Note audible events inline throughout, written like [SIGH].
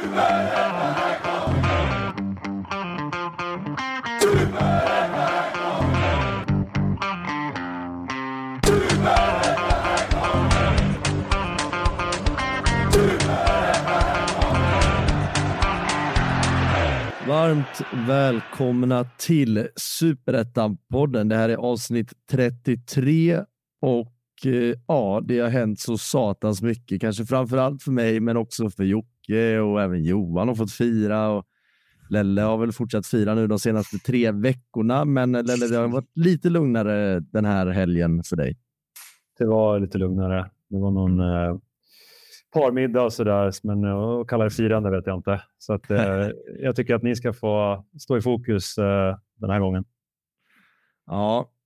Varmt välkomna till Superettan-podden. Det här är avsnitt 33 och eh, ja, det har hänt så satans mycket. Kanske framför allt för mig, men också för Jocke och även Johan har fått fira. Och Lelle har väl fortsatt fira nu de senaste tre veckorna, men Lelle, det har varit lite lugnare den här helgen för dig. Det var lite lugnare. Det var någon eh, parmiddag och sådär, men eh, att kalla det firande vet jag inte. Så att, eh, [LAUGHS] jag tycker att ni ska få stå i fokus eh, den här gången. Ja, eh,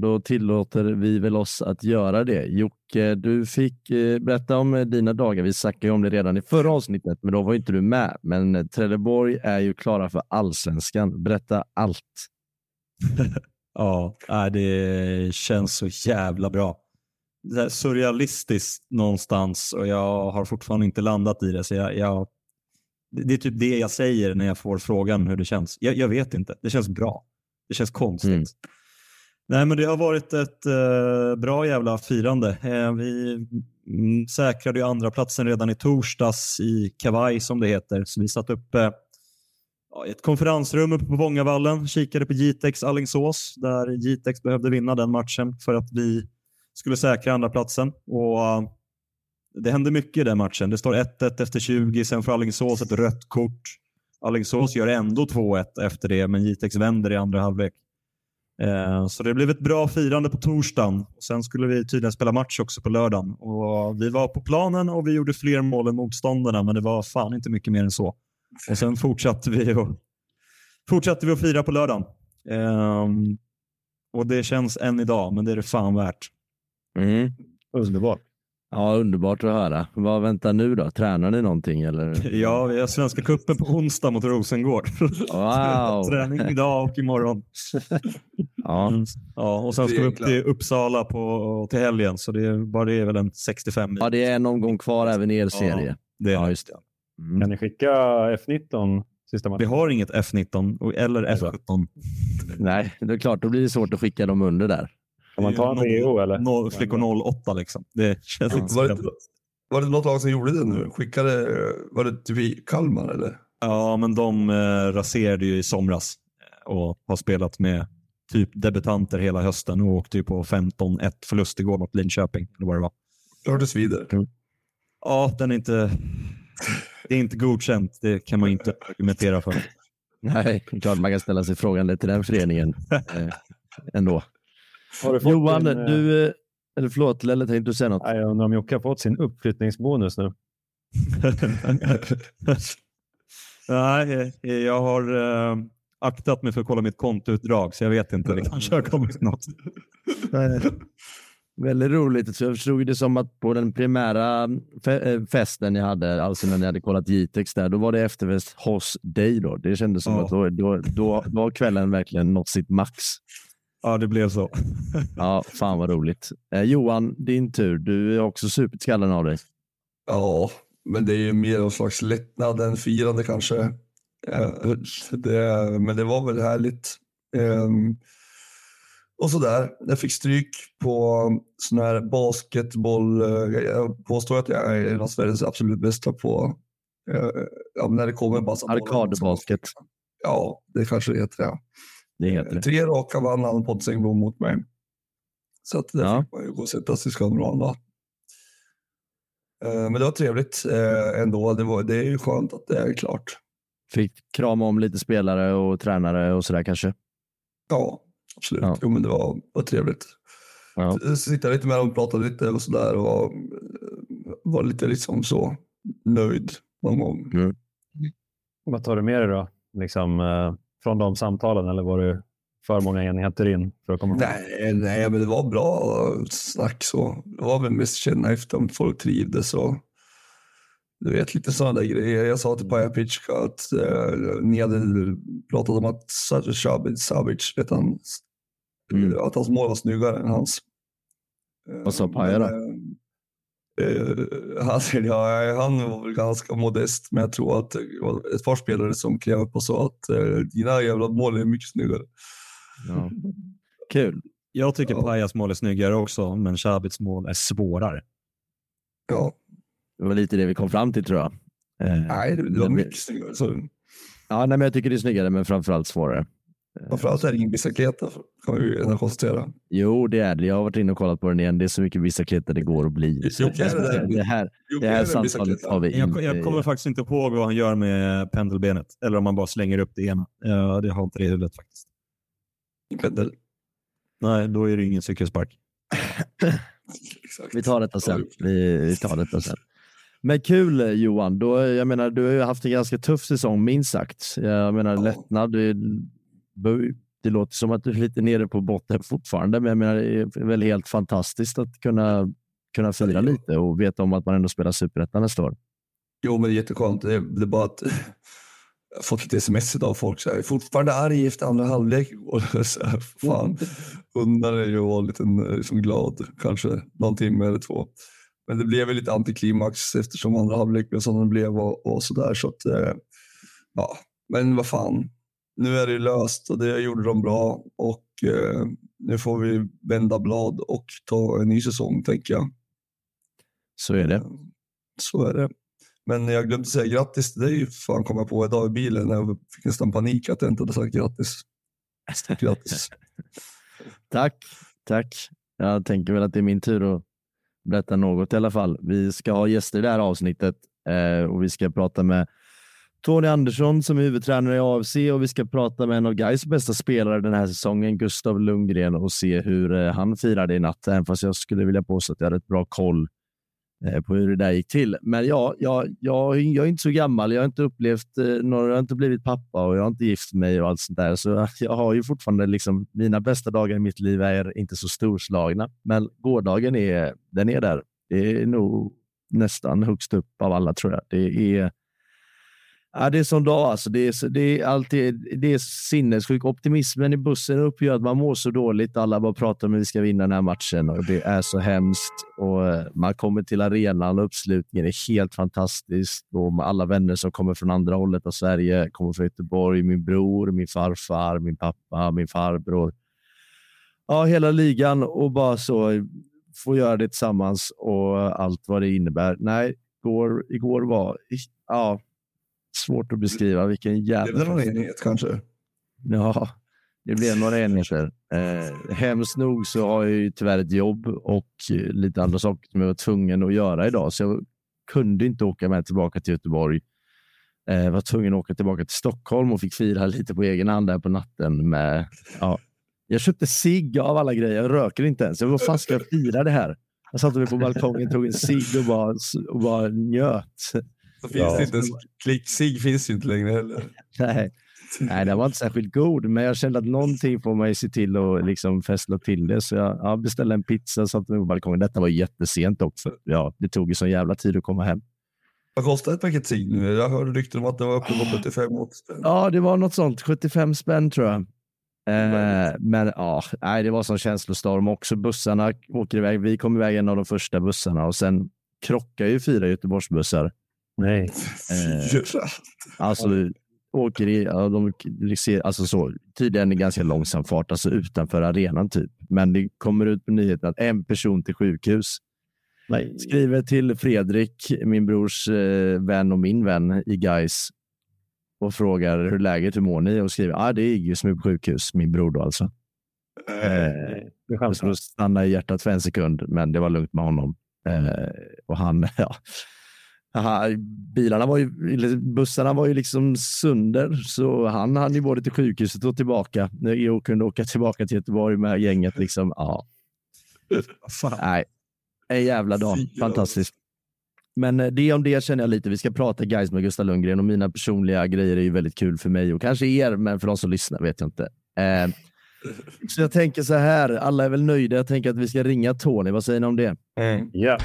då tillåter vi väl oss att göra det. Jocke, du fick eh, berätta om dina dagar. Vi snackade om det redan i förra avsnittet, men då var inte du med. Men Trelleborg är ju klara för allsvenskan. Berätta allt. [LAUGHS] ja, det känns så jävla bra surrealistiskt någonstans och jag har fortfarande inte landat i det. Så jag, jag, det är typ det jag säger när jag får frågan hur det känns. Jag, jag vet inte. Det känns bra. Det känns konstigt. Mm. Nej, men det har varit ett eh, bra jävla firande. Eh, vi mm, säkrade ju andra platsen redan i torsdags i kavaj som det heter. Så vi satt uppe eh, i ett konferensrum uppe på Vångavallen, kikade på Jitex Allingsås där Jitex behövde vinna den matchen för att vi skulle säkra andra platsen. Och uh, Det hände mycket i den matchen. Det står 1-1 efter 20, sen får Alingsås ett rött kort. Alingsås gör ändå 2-1 efter det, men Jitex vänder i andra halvlek. Eh, så det blev ett bra firande på torsdagen. Och sen skulle vi tydligen spela match också på lördagen. Och vi var på planen och vi gjorde fler mål än motståndarna, men det var fan inte mycket mer än så. Och sen fortsatte vi, och, fortsatte vi att fira på lördagen. Eh, och det känns än idag, men det är det fan värt. Mm. Underbart. Ja, underbart att höra. Vad väntar nu då? Tränar ni någonting? Eller? [LAUGHS] Ja, vi har Svenska cupen på onsdag mot Rosengård. Wow. [LAUGHS] Träning idag och imorgon. [LAUGHS] ja. Mm. ja, och sen ska vi upp till Uppsala på, till helgen, så det är, bara det är väl en 65 Ja, det är en omgång kvar även i er serie. Ja, det är ja, just det. Mm. Kan ni skicka F19 sista matchen? Vi har inget F19 eller F17. Nej, det är klart, då blir det svårt att skicka dem under där. Kan man ta en VO eller? No, flickor 08 liksom. Det känns ja. inte var, det, var det något lag som gjorde det nu? Skickade, var det typ Kalmar eller? Ja, men de eh, raserade ju i somras eh, och har spelat med typ debutanter hela hösten och åkte ju på 15-1 förlust igår mot Linköping. Eller vad det var. Hördes vidare. Mm. Ja, den är inte... Det är inte godkänt. Det kan man inte argumentera för. Nej, klart man kan ställa sig frågande till den föreningen [LAUGHS] eh, ändå. Johan, din, du... Eh, eller förlåt, Lelle, tänkte du säga något? Jag undrar om Jocke har fått sin uppflyttningsbonus nu. [LAUGHS] Nej, jag har äh, aktat mig för att kolla mitt kontoutdrag, så jag vet inte. Det kanske har kommit något. [LAUGHS] Väldigt roligt. Så jag förstod det som att på den primära fe festen ni hade, alltså när ni hade kollat Jitex där, då var det efterfest hos dig då. Det kändes som ja. att då, då, då var kvällen verkligen nått sitt max. Ja, det blev så. ja, fan vad roligt. Eh, Johan, din tur. Du är också supit skallen av dig. Ja, men det är ju mer någon slags lättnad än firande kanske. Eh, det, men det var väl härligt. Eh, och sådär. Jag fick stryk på sån här basketboll. Eh, jag påstår att jag är en av Sveriges absolut bästa på eh, ja, när det kommer bara Arkadbasket. Ja, det kanske det heter. Ja. Det heter det. Tre raka vann han Poddsängblom mot mig. Så att där ja. fick man ju gå och sätta sig i Skandinavien. Men det var trevligt eh, ändå. Det, var, det är ju skönt att det är klart. Fick krama om lite spelare och tränare och sådär kanske? Ja, absolut. Ja. Jo, men det var, var trevligt. Ja. Sitta lite med dem och prata lite och sådär och var, var lite liksom så nöjd någon gång. Mm. Vad tar du med dig då? Liksom, eh, från de samtalen eller var det för många enheter in för att komma Nej, nej men det var bra snack så. Det var väl mest känna efter om folk trivdes och du vet lite sådana där grejer. Jag sa till Paja Pitchka att eh, ni hade pratat om att Savic, Savic vet han, mm. att hans mål var snyggare än hans. Vad sa Paja då? Han, ja, han var väl ganska modest, men jag tror att det var ett par spelare som klev upp och sa att eh, dina jävla mål är mycket snyggare. Ja. Kul. Jag tycker Ja. Pajas mål är snyggare också, men Shabits mål är svårare. Ja, Det var lite det vi kom fram till tror jag. Eh, nej, det, var mycket snyggare. Så, Ja, nej, men jag tycker det är snyggare, men framförallt svårare. Framförallt är det ingen bicicleta, kan vi ändå konstatera. Jo, det är det. Jag har varit inne och kollat på den igen. Det är så mycket bicicletter det går att bli. Jo, det är det. det här, Jo, det här samtalet har vi Jag, inte. jag kommer faktiskt inte ihåg vad han gör med pendelbenet, eller om han bara slänger upp det ena. Ja, det har inte det i huvudet faktiskt. Pendel. Nej, då är det ingen cykelspark. Vi tar detta sen. Vi, vi tar detta sen. Men kul eh, Johan. Då, jag menar, du har ju haft en ganska tuff säsong minst sagt. Jag menar Ja. lättnad. Det, låter som att du är lite nere på botten fortfarande, men jag menar, det är väl helt fantastiskt att kunna, kunna fira lite och veta om att man ändå spelar superettan nästa år. Jo, men det är jätteskönt. Det är, är bara att jag har fått lite sms av folk. Så här, fortfarande arg efter andra halvlek. Och så här, fan, att vara lite liksom, glad, kanske någon timme eller två. Men det blev lite antiklimax eftersom andra halvlek blev som den blev och, och så där. Så att, eh, ja, men vad fan. Nu är det löst och det gjorde de bra och eh, nu får vi vända blad och ta en ny säsong, tänker jag. Så är det. Så är det. Men jag glömde säga grattis till dig, fan kom jag på idag i bilen. Jag fick nästan panik att jag inte hade sagt grattis. [LAUGHS] Grattis. Tack, tack. Jag tänker väl att det är min tur att berätta något i alla fall. Vi ska ha gäster i det här avsnittet eh, och vi ska prata med Tony Andersson som är huvudtränare i AFC och vi ska prata med en av Gais bästa spelare den här säsongen, Gustav Lundgren, och se hur eh, han firade i natt. Även fast jag skulle vilja påstå att jag hade ett bra koll eh, på hur det där gick till. Men ja, jag, jag, jag är inte så gammal. Jag har inte upplevt eh, några, jag har inte blivit pappa och jag har inte gift mig och allt sånt där. Så [LAUGHS] jag har ju fortfarande liksom, mina bästa dagar i mitt liv är inte så storslagna. Men gårdagen är, den är där. Det är nog nästan högst upp av alla tror jag. Det är, ja, det är som dag alltså. Det är, det är alltid, det är sinnessjuk. Optimismen i bussen upp gör att man mår så dåligt. Alla bara pratar om att vi ska vinna den här matchen och det är så hemskt. Och eh, man kommer till arenan och uppslutningen är helt fantastisk. Och med alla vänner som kommer från andra hållet av Sverige, kommer från Göteborg, min bror, min farfar, min pappa, min farbror. Ja, hela ligan och bara så få göra det tillsammans och allt vad det innebär. Nej, igår, igår var ja, svårt att beskriva vilken Blev det jävla... någon enighet kanske? Ja, det blev några enheter. Eh, hemskt nog så har jag ju tyvärr ett jobb och lite andra saker som jag var tvungen att göra idag, så jag kunde inte åka med tillbaka till Göteborg. Eh, var tvungen att åka tillbaka till Stockholm och fick fira lite på egen hand där på natten. Med, ja. Jag köpte cigg av alla grejer. Jag röker inte ens. Jag, vad fan ska jag fira det här? Jag satte mig på balkongen, tog en cigg och bara, och bara njöt. Så finns Ja. inte ens, klick sig finns ju inte längre heller. [LAUGHS] Nej. Nej, den var inte särskilt god, men jag kände att någonting får ju se till att liksom fästla till det. Så jag ja, beställde en pizza och satte mig på balkongen. Detta var jättesent också. Ja, det tog ju sån jävla tid att komma hem. Vad kostar ett paket cigg nu? Jag hörde rykten om att det var uppe på 75 åt spänn. Ja, det var något sånt. 75 spänn tror jag. Eh, men ja, nej, det var som känslostorm också. Bussarna åker iväg. Vi kom iväg en av de första bussarna och sen krockar ju fyra Göteborgsbussar. Nej. [LAUGHS] Eh, Fyra. Alltså, åker i, ja, de ser, alltså så, tydligen i ganska långsam fart, alltså utanför arenan typ. Men det kommer ut på nyheten att en person till sjukhus. Nej. Skriver till Fredrik, min brors eh, vän och min vän i Guys och frågar hur läget, hur mår ni? Och skriver, ah, det är Iggy som är på sjukhus, min bror då alltså. Eh, Det jag skämtar. skulle stanna i hjärtat för en sekund, men det var lugnt med honom. Eh, och han, [LAUGHS] ja. Aha, bilarna var ju, bussarna var ju liksom sönder, så han hann ju både till sjukhuset och tillbaka. EO kunde åka tillbaka till Göteborg med gänget. Liksom, ja. Nej, en jävla dag. Fantastiskt. Men eh, det om det känner jag lite. Vi ska prata guys med Gustav Lundgren och mina personliga grejer är ju väldigt kul för mig och kanske er, men för de som lyssnar vet jag inte. Eh, så jag tänker så här, alla är väl nöjda. Jag tänker att vi ska ringa Tony. Vad säger ni om det? Mm. Ja.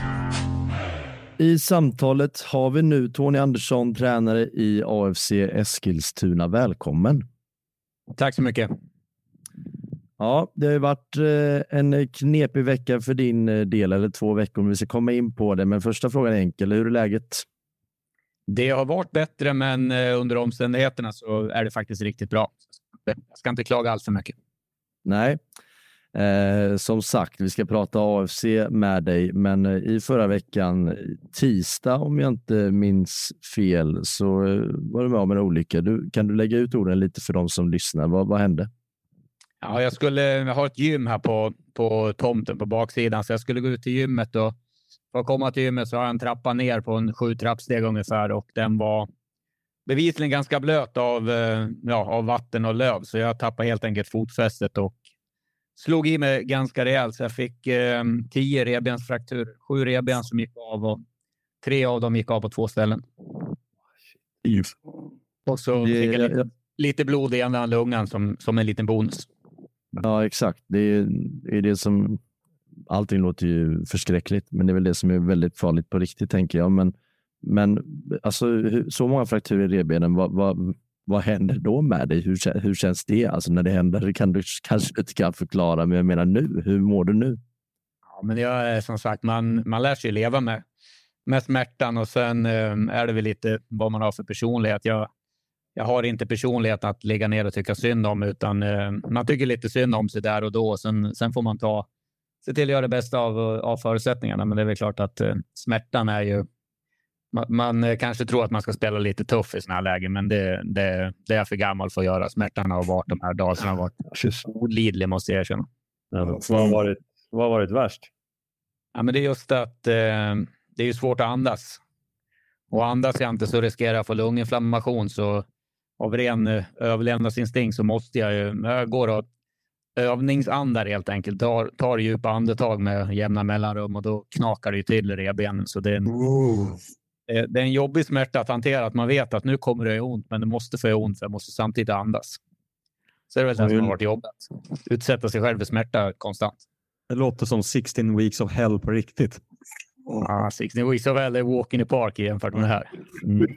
I samtalet har vi nu Tony Andersson, tränare i AFC Eskilstuna. Välkommen! Tack så mycket. Ja, det har varit eh, en knepig vecka för din eh, del, eller två veckor om vi ska komma in på det. Men första frågan är enkel. Hur är läget? Det har varit bättre, men eh, under omständigheterna så är det faktiskt riktigt bra. Jag ska inte klaga allt för mycket. Nej, eh, som sagt, vi ska prata AFC med dig, men eh, i förra veckan, tisdag om jag inte minns fel, så eh, var du med om en olycka. Du, kan du lägga ut orden lite för de som lyssnar? Vad, vad hände? Ja, jag skulle ha ett gym här på, på tomten på baksidan, så jag skulle gå ut till gymmet och för att komma till gymmet så har jag en trappa ner på en sju trappsteg ungefär och den var bevisligen ganska blöt av, eh, ja, av vatten och löv, så jag tappade helt enkelt fotfästet och slog i mig ganska rejält. Så jag fick eh, tio revbensfrakturer, sju revben som gick av och tre av dem gick av på två ställen. Och så fick jag lite, lite blod i ena lungan som, som en liten bonus. Ja, exakt. Det är, det är det som... Allting låter ju förskräckligt, men det är väl det som är väldigt farligt på riktigt, tänker jag. Men, men alltså, så många frakturer i revbenen, vad, vad, vad händer då med dig? Hur, hur känns det alltså när det händer? Det kan du kanske inte kan förklara, men jag menar nu. Hur mår du nu? Ja, men jag, som sagt, man, man lär sig leva med, med smärtan och sen eh, är det väl lite vad man har för personlighet. Jag, jag har inte personligheten att ligga ner och tycka synd om, utan eh, man tycker lite synd om sig där och då. Sen, sen får man ta, se till att göra det bästa av, av förutsättningarna. Men det är väl klart att eh, smärtan är ju... Man, eh, kanske tror att man ska spela lite tuff i sådana här lägen, men det, det, det är jag för gammal för att göra. Smärtan har varit de här dagarna har varit olidlig, måste jag erkänna. Ja, vad, har varit, vad har varit värst? Ja, men det är just att eh, det är svårt att andas. Och andas jag inte så riskerar jag att få lunginflammation. Så av ren eh, överlevnadsinstinkt så måste jag ju, jag går och övningsandar helt enkelt. Tar, tar djupa andetag med jämna mellanrum och då knakar det ju till i revbenen. Så det är, en, oh. Det är en jobbig smärta att hantera. Att man vet att nu kommer det ont, men det måste få ont för jag måste samtidigt andas. Så det är väl det som har varit jobbigt. Utsätta sig själv för smärta konstant. Det låter som 16 weeks of hell på riktigt. Ja, 16 weeks of hell är walk in the park jämfört med det här. Mm.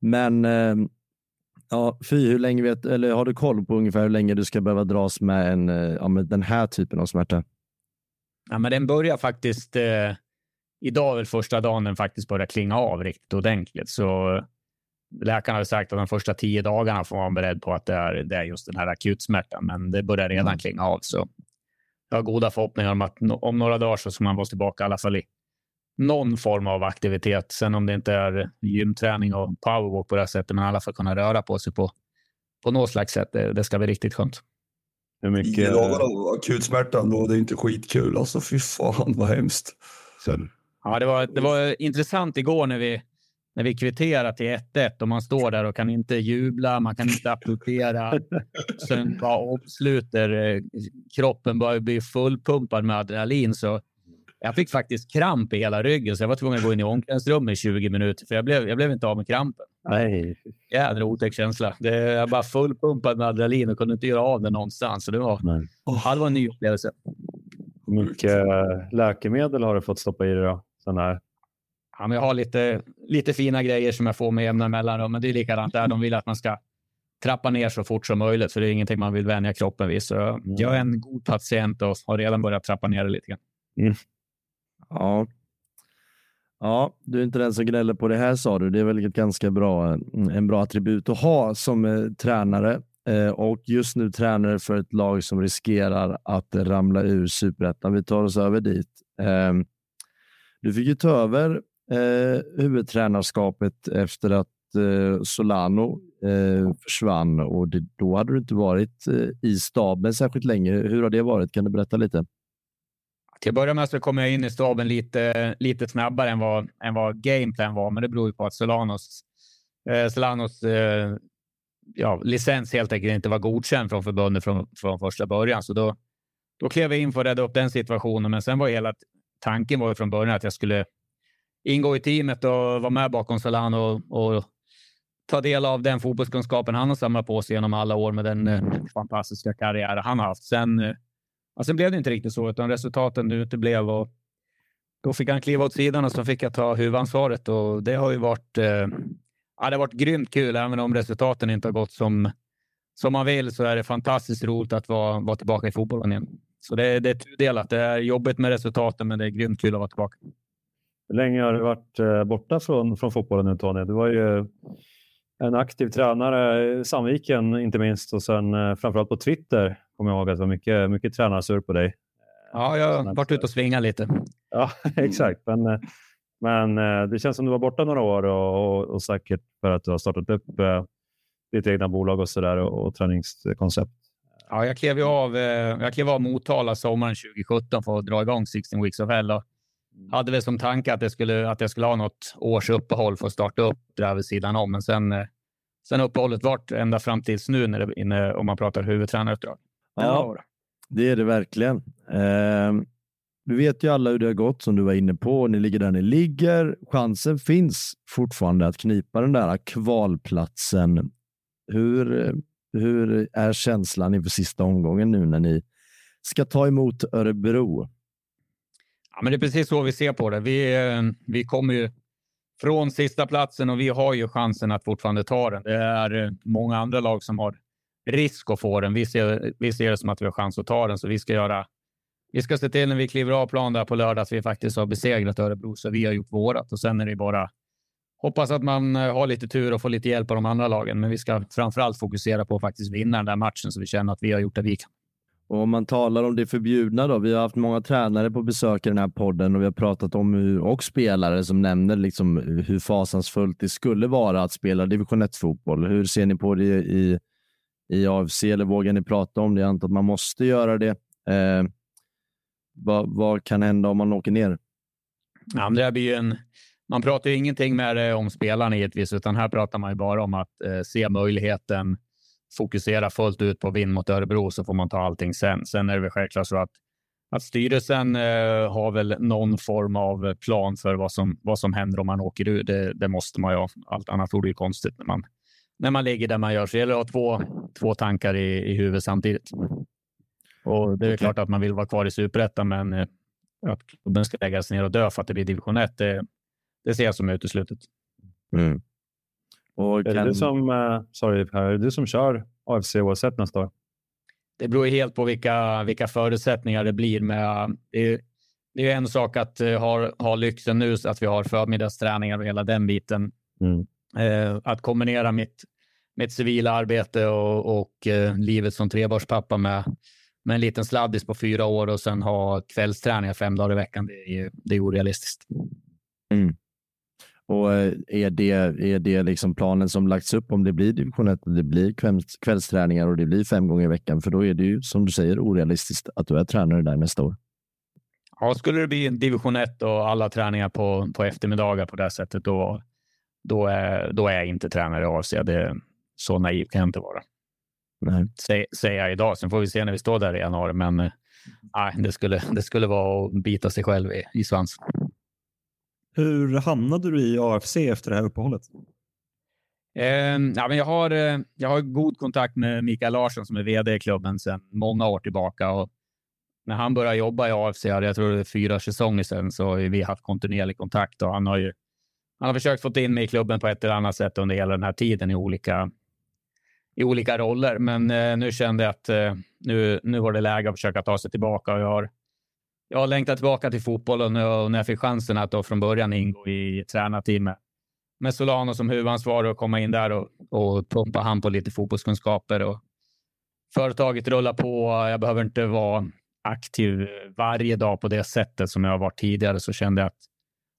Men eh, ja, fy, hur länge vet, eller har du koll på ungefär hur länge du ska behöva dras med, en, eh, ja, med den här typen av smärta? Ja, men den börjar faktiskt. Eh, idag är väl första dagen den faktiskt börjar klinga av riktigt ordentligt. Så läkarna har sagt att de första tio dagarna får man beredd på att det är, det är just den här akutsmärtan, men det börjar redan mm. klinga av. Så jag har goda förhoppningar om att om några dagar så ska man vara tillbaka i alla fall i någon form av aktivitet. Sen om det inte är gymträning och powerwalk på det här sättet, men i alla fall kunna röra på sig på, på något slags sätt. Det, det ska bli riktigt skönt. Hur mycket... Tio dagar av akutsmärtan då, det är inte skitkul. Alltså fy fan vad hemskt. Sen. Ja, det var, det var intressant igår när vi, när vi kvitterade till 1-1 och man står där och kan inte jubla, man kan inte applådera. [LAUGHS] Sen bara omsluter eh, kroppen börjar bli fullpumpad med adrenalin. Så jag fick faktiskt kramp i hela ryggen, så jag var tvungen att gå in i omklädningsrummet i 20 minuter, för jag blev, jag blev inte av med krampen. Nej. Jädra otäck känsla. Det, jag var fullpumpad med adrenalin och kunde inte göra av det någonstans. Så det, var, det var en ny upplevelse. Hur mycket eh, läkemedel har du fått stoppa i dig då? Sån här? Ja, men jag har lite, lite fina grejer som jag får med jämna mellanrum, men det är likadant där. De vill att man ska trappa ner så fort som möjligt, för det är ingenting man vill vänja kroppen vid. Så mm. jag är en god patient och har redan börjat trappa ner det lite grann. Mm. Ja. Ja, du är inte den som gnäller på det här sa du. Det är väl ett ganska bra, en bra attribut att ha som eh, tränare eh, och just nu tränare för ett lag som riskerar att ramla ur superettan. Vi tar oss över dit. Eh, du fick ju ta över eh, huvudtränarskapet efter att eh, Solano eh, försvann och det, då hade du inte varit eh, i staben särskilt länge. Hur har det varit? Kan du berätta lite? Till att börja med så kom jag in i staben lite, lite snabbare än vad, än vad gameplan var, men det beror ju på att Solanos, eh, Solanos eh, ja, licens helt enkelt inte var godkänd från förbundet från, från första början. Så då, då klev jag in för att rädda upp den situationen. Men sen var hela tanken var ju från början att jag skulle ingå i teamet och vara med bakom Salan och, och ta del av den fotbollskunskapen han har samlat på sig genom alla år med den eh, fantastiska karriär han har haft. Sen eh, Ja, sen blev det inte riktigt så, utan resultaten uteblev och då fick han kliva åt sidan och så fick jag ta huvudansvaret och det har ju varit. Eh, ja, det har varit grymt kul, även om resultaten inte har gått som som man vill så är det fantastiskt roligt att vara, vara tillbaka i fotbollen igen. Så det, det är tudelat. Det är jobbigt med resultaten, men det är grymt kul att vara tillbaka. Hur länge har du varit eh, borta från, från fotbollen nu Tony? Du var ju en aktiv tränare Sandviken inte minst och sen eh, framförallt på Twitter kommer jag ihåg att det var mycket, mycket tränarsur på dig. Ja, jag har varit ute och svingat lite. Ja, [LAUGHS] exakt. Men, eh, men det känns som du var borta några år och, och, och säkert för att du har startat upp ditt egna bolag och sådär och, och träningskoncept. Ja, jag klev av, jag klev av Motala sommaren 2017 för att dra igång 16 Weeks of Hell. Mm. hade väl som tanke att jag skulle, att jag skulle ha något års uppehåll för att starta upp det här vid sidan om. Men sen, eh, sen uppehållet vart ända fram tills nu när det, inne, om man pratar huvudtränaruppdrag. Ja, det är det verkligen. Eh, vi vet ju alla hur det har gått som du var inne på. Ni ligger där ni ligger. Chansen finns fortfarande att knipa den där kvalplatsen. Hur, hur är känslan inför sista omgången nu när ni ska ta emot Örebro? Ja, men det är precis så vi ser på det. Vi, eh, vi kommer ju från sista platsen och vi har ju chansen att fortfarande ta den. Det är eh, många andra lag som har risk att få den. Vi ser, vi ser det som att vi har chans att ta den, så vi ska göra. Vi ska se till när vi kliver av plan där på lördag att vi faktiskt har besegrat Örebro, så vi har gjort vårat och sen är det bara hoppas att man eh, har lite tur och får lite hjälp av de andra lagen. Men vi ska framför allt fokusera på att faktiskt vinna den där matchen så vi känner att vi har gjort det vi kan. Och om man talar om det förbjudna då. Vi har haft många tränare på besök i den här podden och vi har pratat om hur, och spelare som nämner liksom hur fasansfullt det skulle vara att spela division 1-fotboll. Hur ser ni på det i, i AFC eller vågar ni prata om det? Jag antar att man måste göra det. Eh, vad, vad, kan hända om man åker ner? Ja, det blir en, man pratar ju ingenting med om spelarna givetvis, utan här pratar man ju bara om att eh, se möjligheten fokusera fullt ut på vinn mot Örebro så får man ta allting sen. Sen är det väl självklart så att, att styrelsen eh, har väl någon form av plan för vad som, vad som händer om man åker ur. Det, det måste man ju ha. Allt annat vore ju konstigt när man, när man ligger där man gör. Så det gäller att ha två, två tankar i, i huvudet samtidigt. Och det är okay. klart att man vill vara kvar i superettan, men eh, att klubben ska läggas ner och dö för att det blir division 1, det, det ser jag som uteslutet. Mm. Och är, kan... det du som, uh, sorry, är det du som kör AFC oavsett nästa år? Det beror helt på vilka, vilka förutsättningar det blir. Med, det, är, det är en sak att uh, ha, ha lyxen nu, så att vi har förmiddagsträningar och hela den biten. Mm. Uh, att kombinera mitt, mitt civila arbete och, och livet som trebarnspappa med, med en liten sladdis på fyra år och sen ha kvällsträningar fem dagar i veckan, det är, det är orealistiskt. Mm. Och eh, är det, är det liksom planen som lagts upp om det blir division 1, det blir kvälls, kvällsträningar och det blir fem gånger i veckan? För då är det ju som du säger orealistiskt att du är tränare där nästa år. Ja, skulle det bli division 1 och alla träningar på, på eftermiddagar på det sättet, då, då, är, då är jag inte tränare i AFC. Det, så naiv kan jag inte vara. Nej. Säg, säger jag idag. Sen får vi se när vi står där i januari. Men eh, nej, det, skulle, det skulle vara att bita sig själv i, i svansen. Hur hamnade du i AFC efter det här uppehållet? Eh, ja, men jag, har, eh, jag har god kontakt med Mikael Larsson som är vd i klubben sedan många år tillbaka. Och när han började jobba i AFC, jag tror det är fyra säsonger sedan, så har vi haft kontinuerlig kontakt och han har ju han har försökt få in mig i klubben på ett eller annat sätt under hela den här tiden i olika, i olika roller. Men eh, nu kände jag att eh, nu, nu var det läge att försöka ta sig tillbaka och jag har jag har längtat tillbaka till fotbollen och när jag fick chansen att då från början ingå i tränarteamet med Solano som huvudansvarig och komma in där och, och pumpa han på lite fotbollskunskaper. Och företaget rullar på. Jag behöver inte vara aktiv varje dag på det sättet som jag har varit tidigare, så kände jag att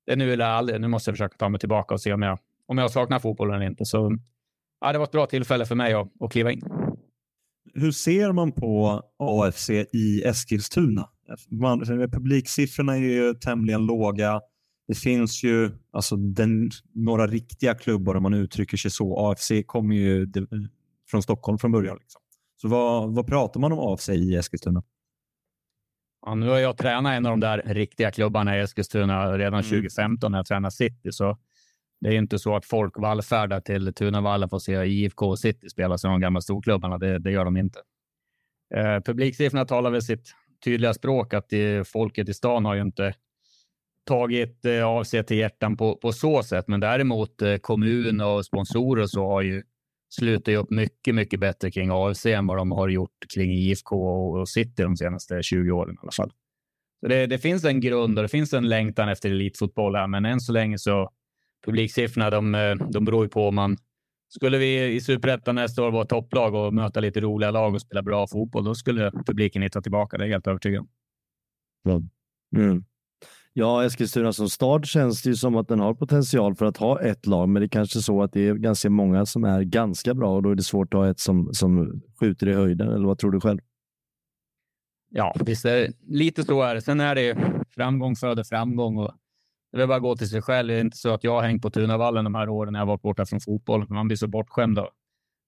det är nu eller aldrig. Nu måste jag försöka ta mig tillbaka och se om jag, om jag saknar fotbollen eller inte. Så ja, det var ett bra tillfälle för mig att, att kliva in. Hur ser man på AFC i Eskilstuna? Man, publiksiffrorna är ju tämligen låga. Det finns ju alltså den, några riktiga klubbar om man uttrycker sig så. AFC kommer ju från Stockholm från början. Liksom. Så vad, vad pratar man om AFC i Eskilstuna? Ja, nu har jag tränat en av de där riktiga klubbarna i Eskilstuna redan mm. 2015 när jag tränade City. Så det är inte så att folk vallfärdar till Tunavallen för att se IFK och City spela som de gamla storklubbarna. Det, det gör de inte. Eh, publiksiffrorna talar väl sitt tydliga språk att det, folket i stan har ju inte tagit eh, av sig till hjärtan på, på så sätt. Men däremot eh, kommun och sponsorer så har ju, slutat upp mycket, mycket bättre kring AFC än vad de har gjort kring IFK och City de senaste 20 åren i alla fall. Så det, det finns en grund och det finns en längtan efter elitfotboll här, men än så länge så publiksiffrorna, de, eh, de beror ju på om man skulle vi i Superettan nästa år vara topplag och möta lite roliga lag och spela bra fotboll, då skulle publiken hitta tillbaka. Det är jag helt övertygad om. Mm. Ja, Eskilstuna som stad känns det ju som att den har potential för att ha ett lag, men det är kanske så att det är ganska många som är ganska bra och då är det svårt att ha ett som, som skjuter i höjden. Eller vad tror du själv? Ja, visst är det, lite så är det. Sen är det framgång föder framgång och det är bara gå till sig själv. Det är inte så att jag har hängt på Tunavallen de här åren när jag varit borta från fotboll. Man blir så bortskämd och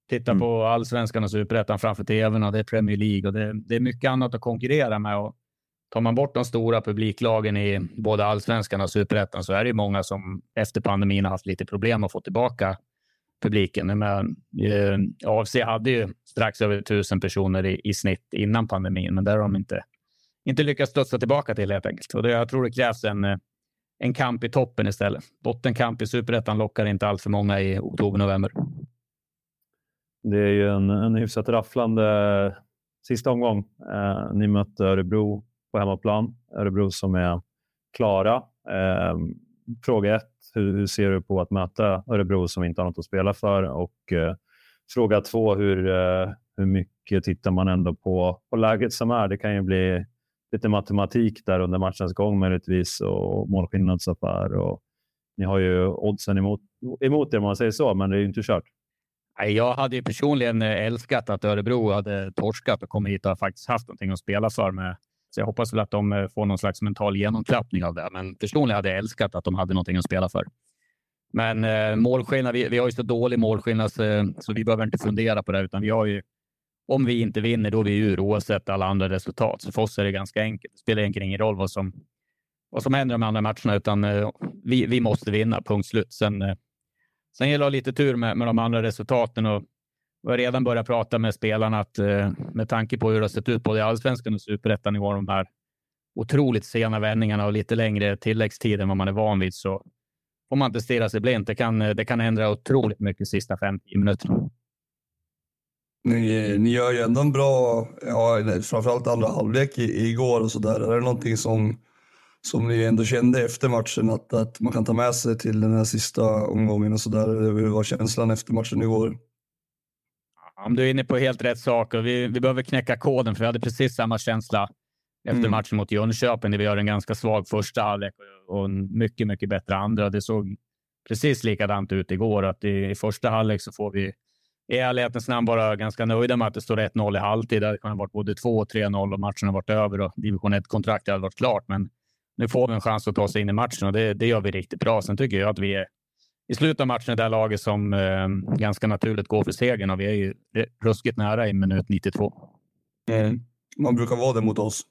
tittar mm. på allsvenskan och superettan framför tvn och det är Premier League och det, det, är mycket annat att konkurrera med. Och tar man bort de stora publiklagen i både allsvenskan och superettan så är det många som efter pandemin har haft lite problem att få tillbaka publiken. Men, eh, AFC hade ju strax över tusen personer i, i snitt innan pandemin, men där har de inte, inte lyckats studsa tillbaka till helt enkelt. Och det, jag tror det krävs en, en kamp i toppen istället. Bottenkamp i superettan lockar inte allt för många i oktober-november. Det är ju en, en hyfsat rafflande eh, sista omgång. Eh, ni mötte Örebro på hemmaplan. Örebro som är klara. Eh, fråga ett, hur, hur, ser du på att möta Örebro som inte har något att spela för? Och eh, fråga två, hur, eh, hur mycket tittar man ändå på, på läget som är? Det kan ju bli lite matematik där under matchens gång möjligtvis och målskillnadsaffär. Och ni har ju oddsen emot, emot er om man säger så, men det är ju inte kört. Jag hade ju personligen eh, älskat att Örebro hade torskat och kommit hit och faktiskt haft någonting att spela för med så jag hoppas väl att de eh, får någon slags mental genomklappning av det. Men personligen hade jag älskat att de hade någonting att spela för. Men eh, målskillnad, vi, vi, har ju så dålig målskillnad så, så, vi behöver inte fundera på det, utan vi har ju om vi inte vinner, då är vi ur oavsett alla andra resultat. Så för oss är det ganska enkelt. Det spelar egentligen ingen roll vad som, vad som händer de andra matcherna, utan eh, vi, vi måste vinna, punkt slut. Sen, eh, sen gäller det att ha lite tur med, med de andra resultaten och vi har redan börjat prata med spelarna att eh, med tanke på hur det har sett ut både i allsvenskan och superettan i år, de här otroligt sena vändningarna och lite längre tilläggstid än vad man är van vid, så får man inte stirra sig blint. Det kan, eh, det kan ändra otroligt mycket sista 50 minuterna. Ni, ni gör ju ändå en bra, ja, framförallt andra halvlek igår och så där. Är det någonting som, som ni ändå kände efter matchen att, att man kan ta med sig till den här sista omgången och så där? Hur var känslan efter matchen igår? Om du är inne på helt rätt sak och vi, vi behöver knäcka koden, för vi hade precis samma känsla efter mm. matchen mot Jönköping, där vi gör en ganska svag första halvlek och en mycket, mycket bättre andra. Det såg precis likadant ut igår, att i, i första halvlek så får vi i ärlighetens namn bara ganska nöjda med att det står 1-0 i halvtid. Det hade kunnat varit både 2 och 3-0 och matchen har varit över och division 1-kontraktet hade varit klart. Men nu får vi en chans att ta oss in i matchen och det, det gör vi riktigt bra. Sen tycker jag att vi är i slutet av matchen det här laget som eh, ganska naturligt går för segern och vi är ju ruskigt nära i minut 92. Mm. Man brukar vara det mot oss.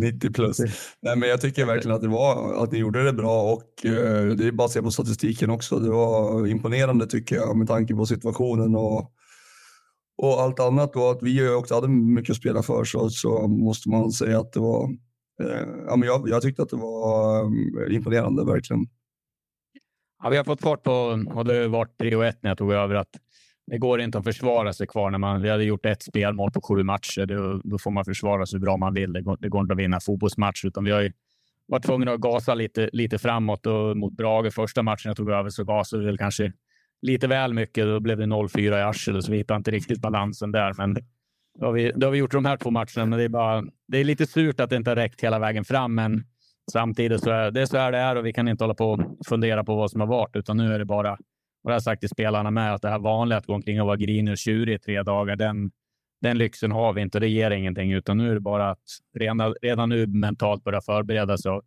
90 [LAUGHS] plus. Nej, men jag tycker verkligen att, det var, att ni gjorde det bra och eh, det är bara att se på statistiken också. Det var imponerande tycker jag med tanke på situationen och, och allt annat och att vi också hade mycket att spela för så, så måste man säga att det var Eh, ja, men jag, jag tyckte att det var um, imponerande, verkligen. Ja, vi har fått fart på, och det har varit prio ett när jag tog över, att det går inte att försvara sig kvar. När man, vi hade gjort ett spelmål på sju matcher. Då, då får man försvara sig hur bra man vill. Det går, det går inte att vinna fotbollsmatch. utan vi har ju varit tvungna att gasa lite, lite framåt. Och mot Brage första matchen jag tog över så gasade vi väl kanske lite väl mycket. Då blev det 0-4 i arslet, så vi hittade inte riktigt balansen där. Men det har, vi, det har vi gjort de här två matcherna, men det är, bara, det är lite surt att det inte har räckt hela vägen fram. Men samtidigt så är det så här det är och vi kan inte hålla på och fundera på vad som har varit, utan nu är det bara, och det har sagt till spelarna med, att det här vanliga att gå omkring och vara grinig och tjurig i tre dagar, den, den lyxen har vi inte och det ger ingenting, utan nu är det bara att redan, redan nu mentalt börja förbereda sig och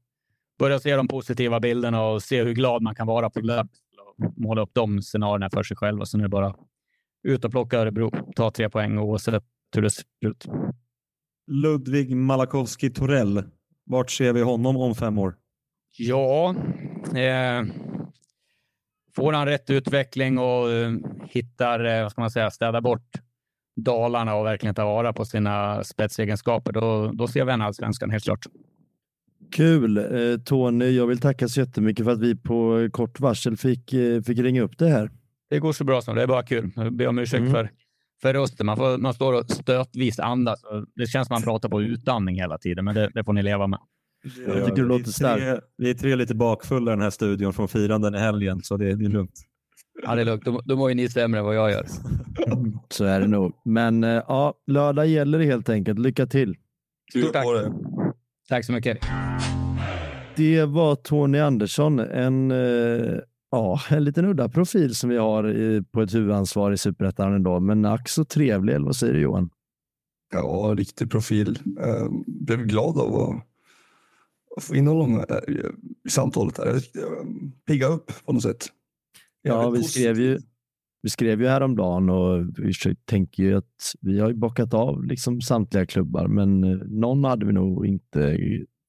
börja se de positiva bilderna och se hur glad man kan vara på och måla upp de scenarierna för sig själv. Och så nu är det bara ut och plocka Örebro, ta tre poäng oavsett hur det ser ut. Ludvig Malakowski Torell, vart ser vi honom om fem år? Ja, eh, får han rätt utveckling och eh, hittar, eh, vad ska man säga, städa bort Dalarna och verkligen ta vara på sina spetsegenskaper, då, då ser vi en allsvenskan helt klart. Kul! Eh, Tony, jag vill tacka så jättemycket för att vi på kort varsel fick, fick ringa upp det här. Det går så bra som det är bara kul. Jag ber om ursäkt mm. för, för rösten. Man, får, man står och stötvis andas. Det känns som man pratar på utandning hela tiden, men det, det får ni leva med. Jag tycker det låter starkt. Vi är tre lite bakfulla i den här studion från firanden i helgen, så det, det är lugnt. Ja, det är lugnt. Då, då mår ju ni sämre än vad jag gör. [LAUGHS] Så är det nog. Men eh, ja, lördag gäller det helt enkelt. Lycka till! Stort tack! Tack så mycket! Det var Tony Andersson, en, eh, ja, en liten udda profil som vi har på ett huvudansvar i Superettan ändå. Men ack så trevlig, eller vad säger du Johan? Ja, riktig profil. Jag blev glad av att få in honom i samtalet. Här. Pigga upp på något sätt. Ja, vi skrev, ju, vi skrev ju häromdagen och vi tänker ju att vi har bockat av liksom samtliga klubbar, men eh, någon hade vi nog inte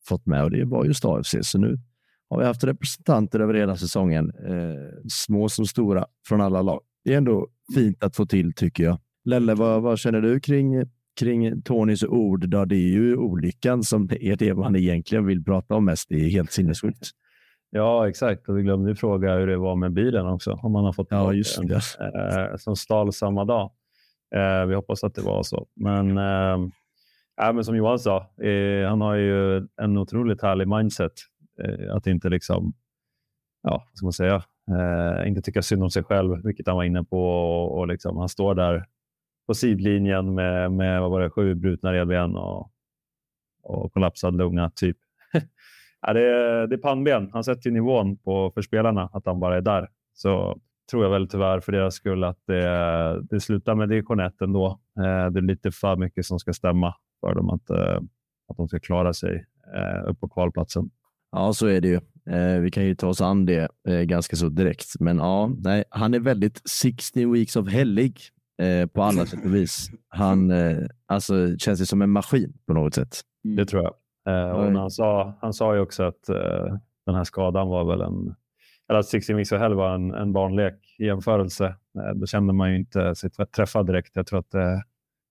fått med och det var just AFC. Så nu har vi haft representanter över hela säsongen, eh, små som stora, från alla lag. Det är ändå fint att få till tycker jag. Lelle, vad, vad känner du kring, kring Tonys ord? Då det är ju olyckan som är det man egentligen vill prata om mest. Det är helt sinnessjukt. Ja, exakt. Och vi glömde ju fråga hur det var med bilen också. Om man har fått ja, just det. Eh, som stal samma dag. Eh, vi hoppas att det var så. Men, eh, ja, men som Johan sa, eh, han har ju en otroligt härlig mindset. Eh, att inte liksom, ja, vad ska man säga, eh, inte tycka synd om sig själv, vilket han var inne på. Och, och liksom, han står där på sidlinjen med, med vad var det, sju brutna revben och, och kollapsad lunga, typ. [LAUGHS] ja, det, är, det är pannben. Han sätter nivån på, för spelarna, att han bara är där. Så tror jag väl tyvärr för deras skull att det, det slutar med division 1 ändå. Eh, det är lite för mycket som ska stämma för dem att, eh, att de ska klara sig eh, upp på kvalplatsen. Ja, så är det ju. vi kan ju ta oss an det ganska så direkt. Men ja, nej, han är väldigt 16 weeks of hellig på alla [LAUGHS] sätt och vis. Han alltså, känns det som en maskin på något sätt. Det tror jag. Eh, och han, sa, han sa ju också att eh, den här skadan var väl en, eller att Sixteen Weeks of Hell var en, en barnlek i jämförelse. Eh, då kände man ju inte sig träffad direkt. Jag tror att det,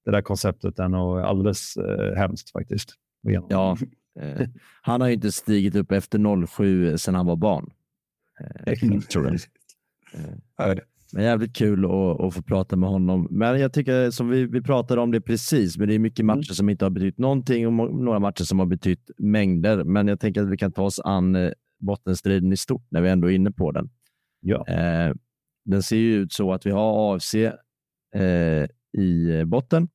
det där konceptet är nog alldeles eh, hemskt faktiskt. Ja, eh, han har ju inte stigit upp efter 07 sedan han var barn. Eh, [LAUGHS] tror jag. Eh, men jävligt kul att, att, få prata med honom. Men jag tycker som vi, vi pratade om det precis, men det är mycket mm. matcher mm. som inte har betytt någonting och några matcher som har betytt mängder. Men jag tänker att vi kan ta oss an eh, bottenstriden i stort när vi ändå är inne på den. Ja. Eh, den ser ju ut så att vi har AFC eh, i botten.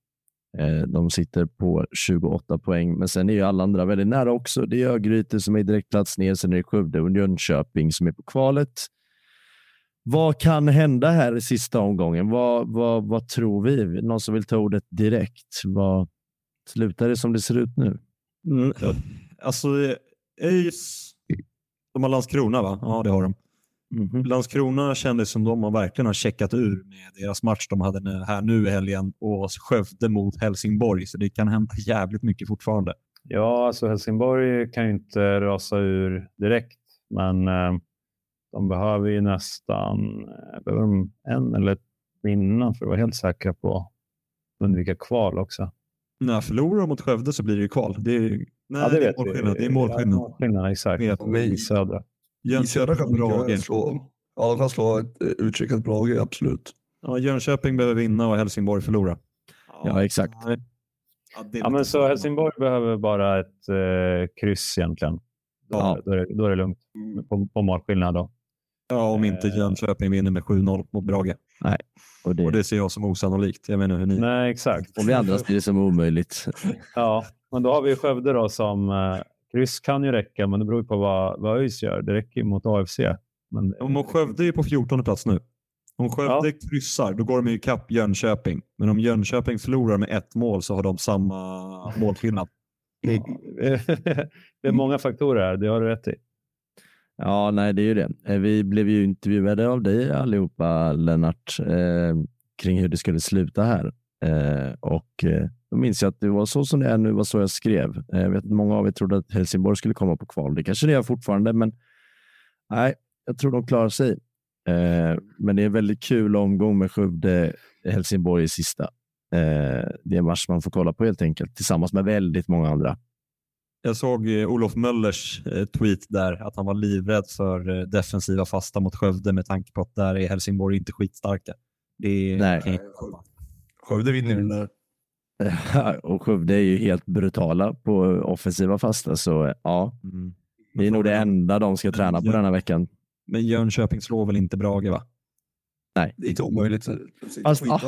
Eh, de sitter på 28 poäng, men sen är ju alla andra väldigt nära också. Det är Örgryte som är direktplats ner, sen är det Skövde och Jönköping som är på kvalet. Vad kan hända här i sista omgången? Vad, vad, vad tror vi? Någon som vill ta ordet direkt? Vad, slutar det som det ser ut nu? Mm, alltså, ÖIS, de har Landskrona va? Ja, det har de. Mm -hmm. Landskrona kändes som de har verkligen har checkat ur med deras match de hade här nu i helgen och Skövde mot Helsingborg, så det kan hända jävligt mycket fortfarande. Ja, alltså Helsingborg kan ju inte rasa ur direkt, men eh, de behöver ju nästan eh, behöver de en eller ett vinna för att vara helt säkra på att undvika kval också. Nej, förlorar de mot Skövde så blir det ju kval. Det är, nej, ja, det, det är målskillnad. Det är målskillnad. Ja, målskillnad exakt. I södra. I södra kan Brage slå. Ja, de kan slå ett eh, utskickat Brage, absolut. Ja, Jönköping behöver vinna och Helsingborg förlora. Ja, ja exakt. Ja, ja men så Helsingborg behöver bara ett eh, kryss egentligen. Då, ja. då, är, det, då är det lugnt på, på målskillnad. Då. Ja, om inte eh. Jönköping vinner med 7-0 mot Brage. Nej. Och det... och det ser jag som osannolikt. Jag menar hur ni... Nej, exakt. Och vi andra ser det som omöjligt. [LAUGHS] ja, men då har vi Skövde då som eh, kryss kan ju räcka, men det beror på vad, vad ÖIS gör. Det räcker ju mot AFC. Men... Om Skövde är på 14 plats nu. Om Skövde ja. kryssar, då går de i kapp Jönköping. Men om Jönköping förlorar med ett mål så har de samma målskillnad. det [LAUGHS] är många faktorer här, det har du rätt i. Ja, nej, det är ju det. Eh, vi blev ju intervjuade av dig allihopa, Lennart, eh, kring hur det skulle sluta här. Eh, och eh, då minns jag att det var så som det är nu, var så jag skrev. Eh, jag vet att många av er trodde att Helsingborg skulle komma på kval. Det kanske det är fortfarande, men nej, jag tror de klarar sig. Eh, men det är en väldigt kul omgång med Skövde Helsingborg i sista. Eh, det är en match man får kolla på helt enkelt, tillsammans med väldigt många andra. Jag såg eh, Olof Möllers eh, tweet där, att han var livrädd för eh, defensiva fasta mot Skövde med tanke på att där är Helsingborg inte skitstarka. Det Nej. kan jag- Skövde vinner den där. [LAUGHS] och Skövde är ju helt brutala på offensiva fasta, så ja, Mm. det är nog det enda de ska träna på Ja. denna veckan. Men Jönköping slår väl inte Brage va? Det är inte omöjligt. Fast, ah,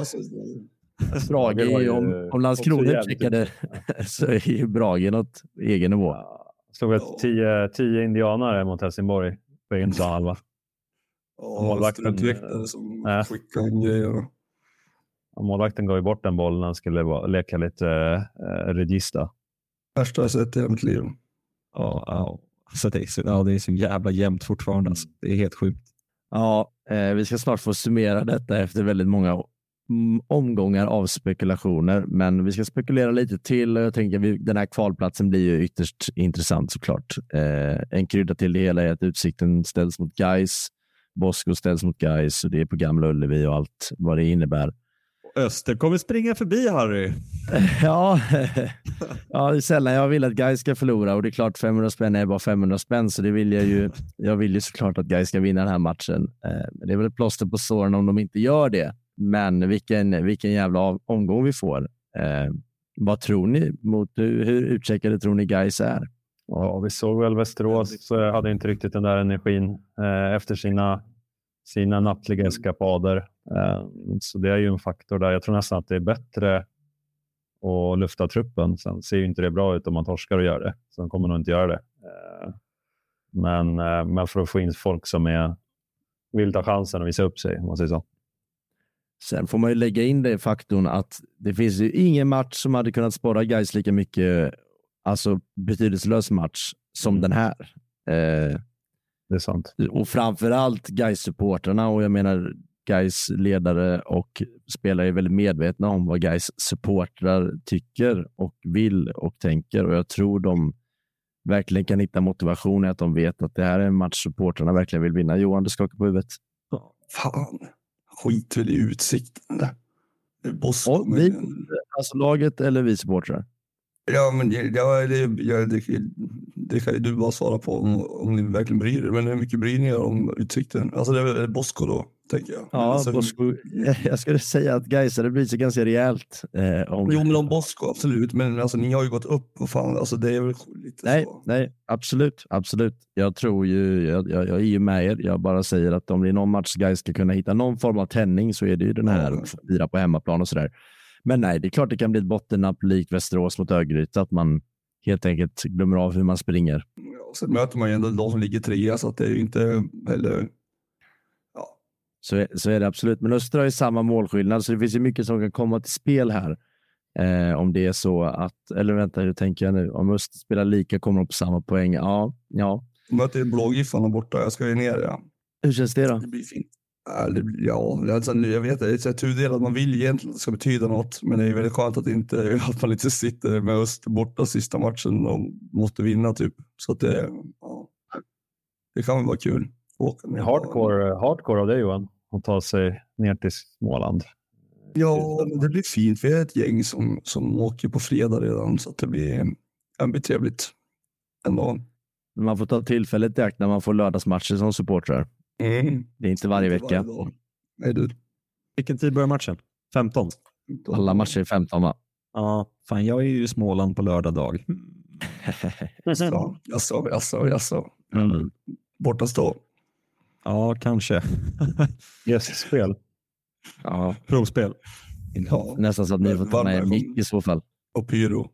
Brage är ju, om, om Landskrona checkade [LAUGHS] så är ju Brage något egen nivå. Slog ett tio, tio indianare mot Helsingborg på egen planhalva. Ja, Målvakten, som äh. skickar in grejer. Och Målvakten gav ju bort den bollen när han skulle leka lite eh, regista. Värsta jag sett i hela mitt liv. Ja, ja. Så det, är så, ja, det är så jävla jämnt fortfarande. Alltså. Det är helt sjukt. Ja, eh, vi ska snart få summera detta efter väldigt många omgångar av spekulationer, men vi ska spekulera lite till jag tänker vi, den här kvalplatsen blir ju ytterst intressant såklart. Eh, en krydda till det hela är att Utsikten ställs mot Gais, Bosko ställs mot Gais och det är på Gamla Ullevi och allt vad det innebär. Öster kommer springa förbi Harry. [LAUGHS] Ja, [LAUGHS] ja, det är sällan jag vill att Gais ska förlora och det är klart 500 spänn är bara 500 spänn så det vill jag ju. Jag vill ju såklart att Gais ska vinna den här matchen. Eh, men det är väl ett plåster på såren om de inte gör det. Men vilken, vilken jävla omgång vi får. Eh, vad tror ni? Mot, hur, utcheckade tror ni Gais är? Ja, vi såg väl Västerås så hade inte riktigt den där energin eh, efter sina, sina nattliga eskapader. Eh, så det är ju en faktor där. Jag tror nästan att det är bättre att lufta truppen. Sen ser ju inte det bra ut om man torskar och gör det. Sen kommer nog inte göra det. Eh, men, eh, men för att få in folk som är, vill ta chansen och visa upp sig, om man säger så. Sen får man ju lägga in det faktorn att det finns ju ingen match som hade kunnat spara Gais lika mycket, alltså betydelselös match som Mm. den här. Eh, Det är sant. och framför allt gais supportrarna och jag menar Gais ledare och spelare är väldigt medvetna om vad Gais supportrar tycker och vill och tänker och jag tror de verkligen kan hitta motivation i att de vet att det här är en match supportrarna verkligen vill vinna. Johan, du skakar på huvudet. Fan, skit väl i utsikten. där. Vi, alltså laget eller vi supportrar? Ja, men det, ja, det, ja, det, det kan ju du bara svara på om, om ni verkligen bryr er. Men hur mycket bryr ni er om utsikten? Alltså det är väl Bosko då, tänker jag. Ja, alltså, Bosko, [LAUGHS] jag skulle säga att Gaisare blir så ganska rejält. Eh, om, Jo, men om Bosko, absolut. Men alltså, ni har ju gått upp. Och fan, alltså, det är väl lite Nej, så. nej, absolut, absolut. Jag tror ju, jag, jag, jag är ju med er. Jag bara säger att om det är någon match Gais ska kunna hitta någon form av tändning så är det ju den här Ja. fira på hemmaplan och sådär. Men nej, det är klart det kan bli ett bottennapp likt Västerås mot Örgryte, att man helt enkelt glömmer av hur man springer. Ja, sen möter man ju ändå de som ligger trea, så att det är ju inte heller... Ja, Så, så är det absolut. Men Östra har ju samma målskillnad, så det finns ju mycket som kan komma till spel här. Eh, om det är så att, eller vänta, hur tänker jag nu? Om Öster spelar lika kommer de på samma poäng. Ja, ja. möter Blågiffarna borta. Jag ska ju ner, ja. Hur känns det då? Det blir fint. Ja, alltså, nu- jag vet det är tudelat. Man vill egentligen att det ska betyda något, men det är väldigt skönt att, inte, [LAUGHS] att man inte sitter med Öst borta sista matchen och måste vinna typ. Så att det, ja, det kan väl vara kul. Hardcore, hardcore av dig Johan, att ta sig ner till Småland. Ja, men det blir fint. Vi är ett gäng som, som åker på fredag redan, så att det blir, det blir trevligt ändå. Man får ta tillfället i akt när man får lördagsmatcher som supportrar. Mm. Det är inte varje Inte vecka. dag. Nej, du. Vilken tid börjar matchen? 15? Alla matcher är 15 va? Ja, fan jag är ju i Småland på lördag dag. [LAUGHS] Ja, jaså, jaså, jaså. Mm. Borta stå. Ja, kanske. [LAUGHS] Gästspel. Ja, Provspel. Ja, nästan så att ni får ta med mick i så fall. och pyro.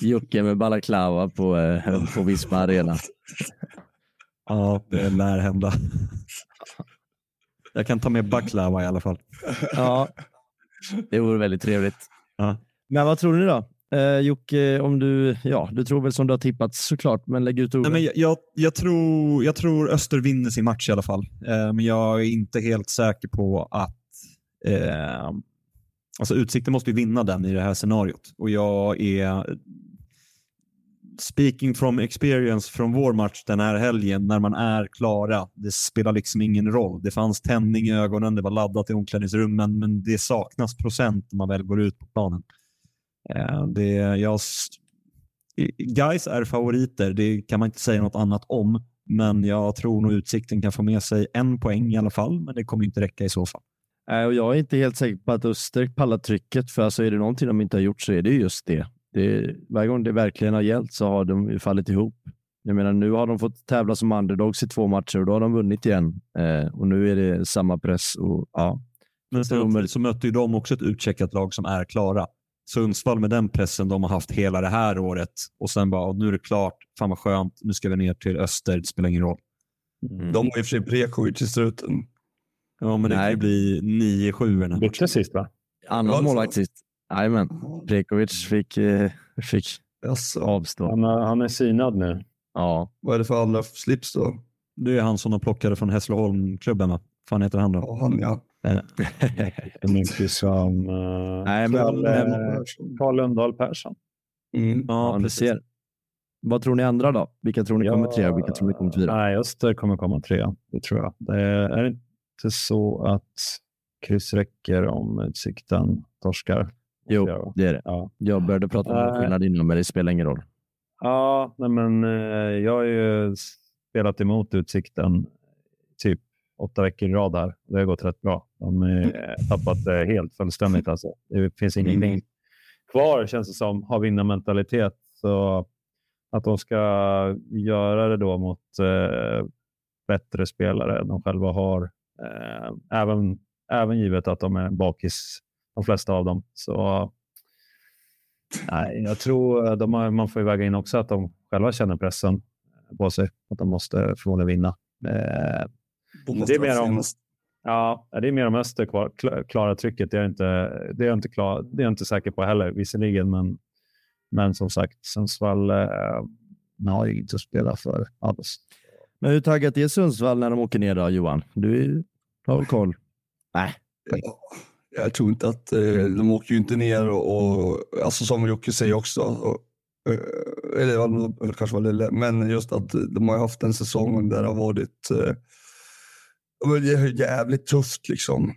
Jocke med balaklava på, eh, på Visma Arena. [LAUGHS] Ja, det lär hända. Jag kan ta med baklava i alla fall. Ja, det vore väldigt trevligt. Ja. Men vad tror ni då? Eh, Jocke, om du, ja, du tror väl som du har tippat såklart, men lägg ut orden. Nej, men jag, jag, jag, tror, jag tror Öster vinner sin match i alla fall. Eh, men jag är inte helt säker på att... Eh, alltså Utsikten måste ju vinna den i det här scenariot. Och jag är... Speaking from experience från vår match den här helgen, när man är klara, det spelar liksom ingen roll. Det fanns tändning i ögonen, det var laddat i omklädningsrummen, men det saknas procent när man väl går ut på planen. Eh, det, jag, Guys är favoriter, det kan man inte säga något annat om. Men jag tror nog Utsikten kan få med sig en poäng i alla fall, men det kommer inte räcka i så fall. Nej, och jag är inte helt säker på att Öster pallar trycket, för alltså är det någonting de inte har gjort så är det just det det varje gång det verkligen har gällt så har de fallit ihop. Jag menar, nu har de fått tävla som underdogs i två matcher och då har de vunnit igen. Eh, och nu är det samma press. Och, ja. Men samtidigt så möter ju de också ett utcheckat lag som är klara. Sundsvall med den pressen de har haft hela det här året och sen bara, nu är det klart, fan vad skönt, nu ska vi ner till öster, det spelar ingen roll. Mm. De har i och för sig Prekovic i struten. Ja, men det kan ju bli 9-7 Bytte sist va? Annan målvakt sist. Jajamän. Prekovic fick, eh, fick avstå. Han, han är synad nu. Ja. Vad är det för andra slips då? Det är han som de plockade från Hässleholmklubben va? fan heter han då? Ja, han ja. Mycket som uh, Nej, men, Carl, uh, Carl Lundahl Persson. Mm. Ja, precis. Vad tror ni andra då? Vilka tror ni kommer trea och vilka tror ni kommer fyra? Nej, Öster kommer komma trea. Det tror jag. Det är inte så att kryss räcker om Utsikten torskar. Jo, det är det. Ja. Jag började prata om skillnad innan, men det spelar ingen roll. Ja, nej men eh, jag har ju spelat emot Utsikten typ åtta veckor i rad här. Det har gått rätt bra. De har [LAUGHS] tappat det helt fullständigt. Alltså. Det finns ingenting mm. kvar känns det som, har vinnarmentalitet. Så att de ska göra det då mot eh, bättre spelare än de själva har, eh, även, även givet att de är bakis, de flesta av dem. Så nej, jag tror de har, man får väga in också att de själva känner pressen på sig, att de måste förmodligen vinna. Eh, det är mer om, ja, det är mer om Öster kvar, klara trycket. Det är, inte, det, är inte klar, det är jag inte säker på heller, visserligen. Men, men som sagt, Sundsvall eh, har ju inte att spela för alls. Men hur taggat är Sundsvall när de åker ner då, Johan? Du har väl koll? Nej. Ja, jag tror inte att eh, de åker ju inte ner och, och alltså som Jocke säger också. Och, eh, eller kanske var det, men just att de har haft en säsong där det har varit eh, jävligt tufft liksom.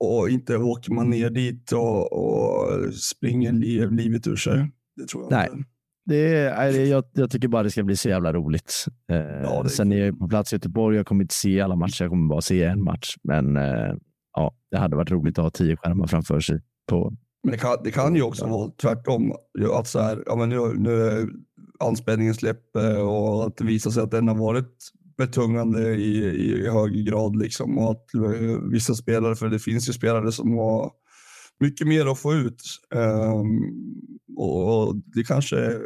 Och inte åker man ner dit och, och springer liv, livet ur sig. Det tror jag Nej. inte. Det är, jag, jag tycker bara det ska bli så jävla roligt. Eh, ja, sen är jag på plats i Göteborg. Jag kommer inte se alla matcher. Jag kommer bara se en match. Men eh, ja, det hade varit roligt att ha tio skärmar framför sig. På, men det kan, det kan ju också vara tvärtom. Att så här, ja, men nu, nu är anspänningen släppt och att det visar sig att den har varit betungande i, i hög grad. Liksom, och att eh, vissa spelare, för det finns ju spelare som har mycket mer att få ut. Um, och, och, det kanske, [LAUGHS]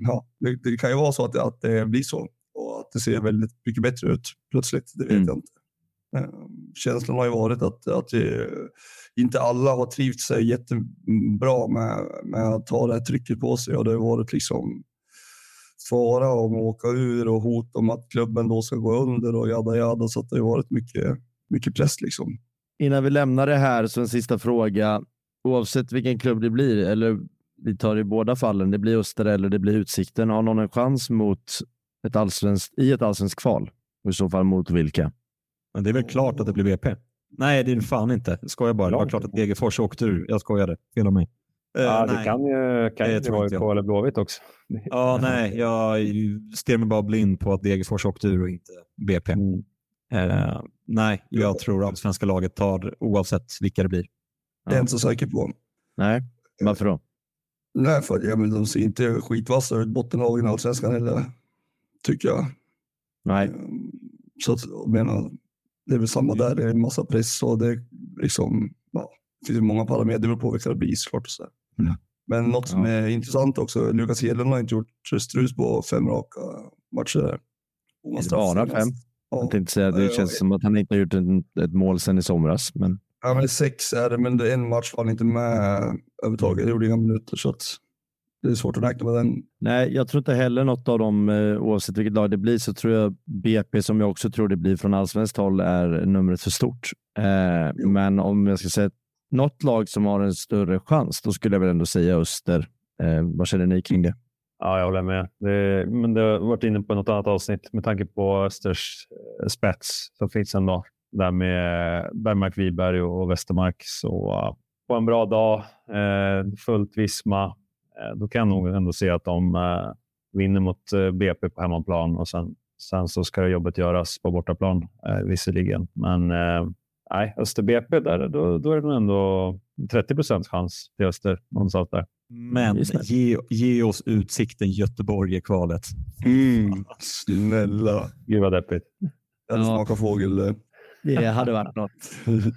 ja, det, det, kan ju vara så att, att det blir så och att det ser väldigt mycket bättre ut plötsligt. Det vet mm. jag inte. Eh, känslan har ju varit att, att inte alla har trivts sig jättebra med, med att ta det här trycket på sig och det har varit liksom fara om att åka ur och hot om att klubben då ska gå under och jada jada. Så det har varit mycket, mycket press liksom. Innan vi lämnar det här så en sista fråga. Oavsett vilken klubb det blir, eller vi tar i båda fallen, det blir Öster eller det blir Utsikten. Har någon en chans mot ett allsvenskt, i ett allsvenskt kval? Och i så fall mot vilka? Men det är väl klart att det blir BP? Nej, det är det fan inte. Jag skojar bara. Det var klart att Degerfors åkte ur. Jag skojade. Fel av mig. Uh, ja, det kan ju, kan ju vara AIK eller Blåvitt också. Ja, nej, jag stirrar mig bara blind på att Degerfors åkte ur och inte BP. Mm. Uh, nej, jag tror att svenska laget tar oavsett vilka det blir. Det är jag inte så säker på. Nej, varför då? Nej, för ja, men de ser inte skitvassa ut, bottenlagen i allsvenskan heller, tycker jag. Nej. Ehm, så att, jag menar, det är väl samma där, det är en massa press och det är liksom, ja, det finns många parametrar, det beror på vilka det blir såklart. Och så mm. Men något som ja. är intressant också, Lukas Hedlund har inte gjort strus på fem raka matcher. Bara fem? Ja. Jag tänkte säga, det känns som att han inte har gjort ett, ett mål sedan i somras. Men... Ja, men sex är det, men det en match var han inte med överhuvudtaget. Det gjorde inga minuter, så att det är svårt att räkna med den. Nej, jag tror inte heller något av dem, eh, oavsett vilket lag det blir, så tror jag BP, som jag också tror det blir från allsvenskt håll, är numret för stort. Eh, men om jag ska säga något lag som har en större chans, då skulle jag väl ändå säga Öster. Eh, vad känner ni kring det? Ja, jag håller med. Det, men det har varit inne på något annat avsnitt med tanke på Östers eh, spets som finns ändå. Där med Bergmark, Wiberg och Westermark. Så uh, på en bra dag, eh, fullt Visma, Eh, då kan jag nog ändå se att de eh, vinner mot eh, BP på hemmaplan och sen, sen så ska jobbet göras på bortaplan eh, visserligen. Men eh, nej, Öster BP, där, då, då är det nog ändå 30 procents chans till Öster någonstans där. Men ge, ge oss utsikten Göteborg i kvalet. Mm, snälla. Gud vad deppigt. Jag Ja. smakar fågel. Det hade varit något. [LAUGHS]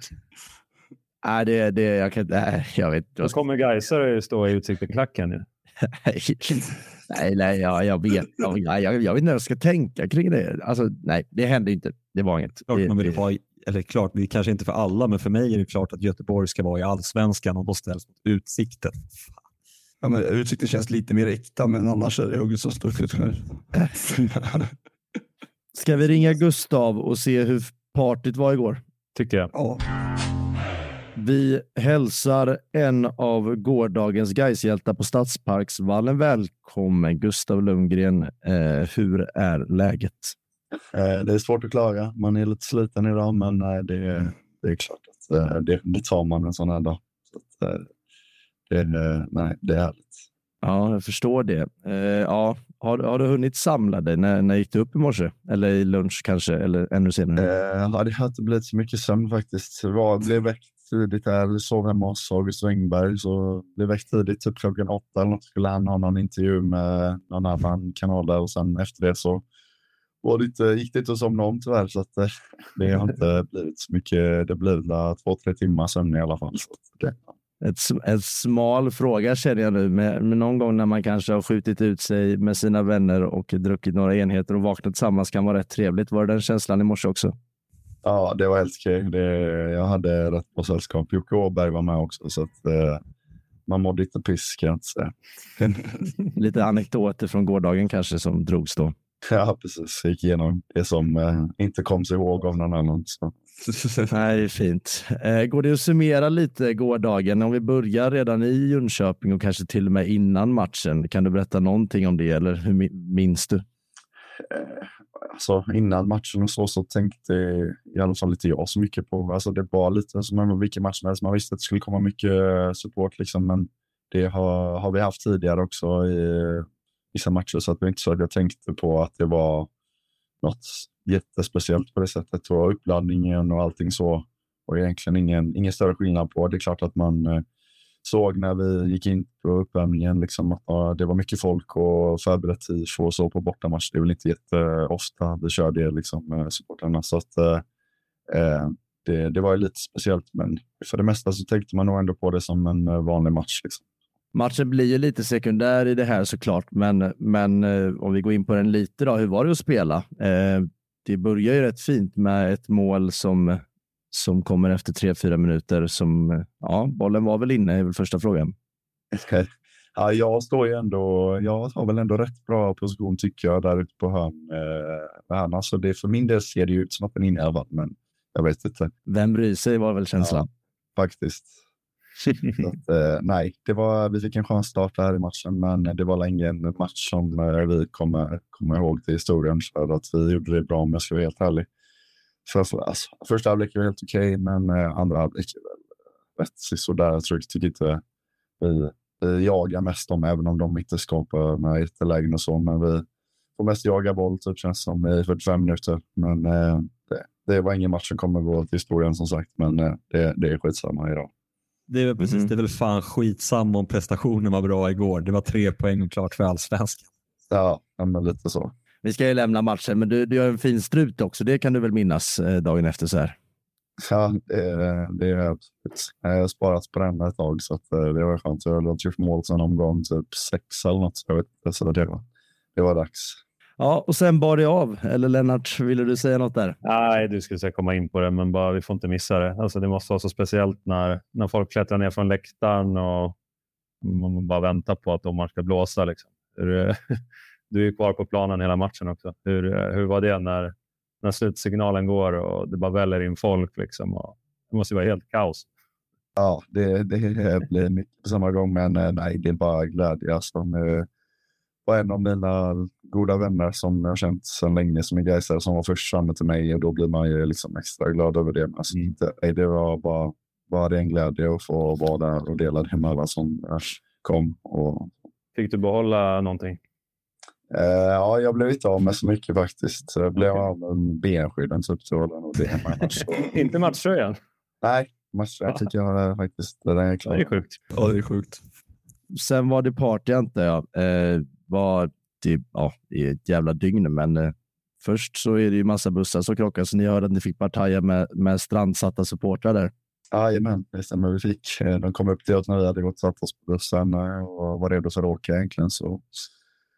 Nej, det, det, jag kan nej, jag vet inte. Då kommer Gaisare stå i Utsikten-klacken. ju. [LAUGHS] Nej, nej, jag, jag vet jag, jag, jag vet inte hur jag ska tänka kring det. Alltså, nej, det hände inte. Det var inget. Klart Det, man vill det, ha, eller klart, det är kanske inte för alla, men för mig är det klart att Göteborg ska vara i allsvenskan och då ställs mot Utsikten. Ja, men utsikten känns lite mer äkta, men annars är det Augustusstucket. Ska vi ringa Gustav och se hur partyt var igår? Tycker jag. ja. Vi hälsar en av gårdagens Gaishjältar på Stadsparksvallen välkommen. Gustav Lundgren, eh, hur är läget? Eh, Det är svårt att klara. Man är lite sliten idag, men eh, det, är- det är klart att eh, det, det tar man en sån här dag. Så att, eh, det, nej, det är härligt. Ja, jag förstår det. Eh, ja, har, har du hunnit samla dig? När, när gick du upp i morse? Eller i lunch kanske? Eller ännu senare? Eh, ja, det har inte blivit så mycket sömn faktiskt. Jag blev väckt tidigt här, sov hemma hos August Wengberg, så blev väckt tidigt, typ klockan åtta eller något. Skulle han ha någon intervju med någon annan kanal där och sen efter det så var det inte, gick det inte att somna om tyvärr. Så att, eh, [LAUGHS] det har inte blivit så mycket. Det blev där två, tre timmar sömn i alla fall. Så att det, Ett, ett en smal fråga känner jag nu, men, men någon gång när man kanske har skjutit ut sig med sina vänner och druckit några enheter och vaknat tillsammans kan vara rätt trevligt. Var det den känslan i morse också? Ja, det var helt okej. Det- Jag hade rätt bra sällskap. Jocke Åberg var med också, så att, eh, man mådde inte piss kan jag inte säga. [LAUGHS] Lite anekdoter från gårdagen kanske som drogs då. ja, precis. Jag gick igenom det som eh, inte kom sig ihåg av någon annan. Så. [LAUGHS] Nej, det är fint. Eh, går det att summera lite gårdagen? Om vi börjar redan i Jönköping och kanske till och med innan matchen. Kan du berätta någonting om det eller hur mi- minns du? Alltså, innan matchen och så, så tänkte i alla fall inte jag så mycket på. Alltså, det var lite som vilken match som helst. Man visste att det skulle komma mycket eh, support, liksom, men det har, har vi haft tidigare också i eh, vissa matcher. Så att det var inte så att jag tänkte på att det var något jättespeciellt på det sättet. Och uppladdningen och allting så var egentligen ingen, ingen större skillnad på. Det är klart att man eh, såg när vi gick in på uppvärmningen liksom att ja, det var mycket folk och förberett tifo och så på bortamatch. Det är väl inte jätteofta vi kör det liksom, med supportrarna. Så att, eh, eh, det, det var ju lite speciellt, men för det mesta så tänkte man nog ändå på det som en eh, vanlig match. Liksom. Matchen blir ju lite sekundär i det här såklart, men, men eh, om vi går in på den lite då. Hur var det att spela? Eh, det börjar ju rätt fint med ett mål som, som kommer efter tre, fyra minuter. Som, ja, bollen var väl inne, är väl första frågan. [LAUGHS] Ja, jag står ju ändå, jag har väl ändå rätt bra position tycker jag där ute på hörn. Eh, hörn. Alltså det, för min del ser det ut som att den är inärvad, men jag vet inte Vem bryr sig var väl känslan. faktiskt. Så att, eh, nej, det var, vi fick en skön start här i matchen, men det var länge en match som eh, vi kommer, kommer ihåg till historien för att vi gjorde det bra om jag ska vara helt ärlig. För, för, alltså, första halvlek var helt okej, men eh, andra halvlek är väl rätt sådär. Jag tror- tycker inte vi, vi jagar mest dem, även om de inte skapar några jättelägen och så, men vi får mest jaga boll, typ känns som i 45 minuter. Men eh, det, det var ingen match som kommer gå till historien som sagt, men eh, det, det är skitsamma idag. Det är, väl precis, Mhm. det är väl fan skitsamma om prestationen var bra igår. Det var tre poäng och klart för allsvenskan. Ja, ja, men lite så. Vi ska ju lämna matchen, men du, du gör en fin strut också. Det kan du väl minnas eh, dagen efter så här. Ja, det, det är absolut. Jag har sparat på den ett tag så att, eh, det var skönt. Jag hade gjort mål sen omgång typ sex eller något. Jag vet inte, så det, var, det var dags. Ja, och sen bar det av. Eller Lennart, ville du säga något där? Nej, du skulle säga komma in på det, men bara, vi får inte missa det. Alltså, det måste vara så speciellt när, när folk klättrar ner från läktaren och man bara väntar på att domaren ska blåsa. Liksom. [LAUGHS] Du är kvar på planen hela matchen också. Hur, eh, hur var det när, när slutsignalen går och det bara väller in folk? Liksom, och det måste ju vara helt kaos. Ja, det, det blir mycket på samma gång, men eh, nej, det är bara glädje. Eh, var en av mina goda vänner som jag har känt sedan länge som är gaisare som var först framme till mig och då blir man ju liksom extra glad över det. Men Alltså, det, nej, det var bara, bara det en glädje att få vara där och dela det med alla som eh, kom. Och Fick du behålla någonting? Uh, ja, jag blev inte av med så mycket faktiskt. Jag blev av med benskydden typ. Så var det det. [LAUGHS] inte matchtröjan? Nej, matchtröjan tycker jag faktiskt. Den är klar. Det är sjukt. Ja, det är sjukt. Sen var det party antar jag. Eh, var typ, ja, i ett jävla dygn, men eh, först så är det ju massa bussar som krockar, så ni hörde att ni fick partaja med, med strandsatta supportrar där. Jajamän, det stämmer. Vi fick. Eh, de kom upp till oss när vi hade gått och satt oss på bussen eh, och var redo för att åka egentligen. Så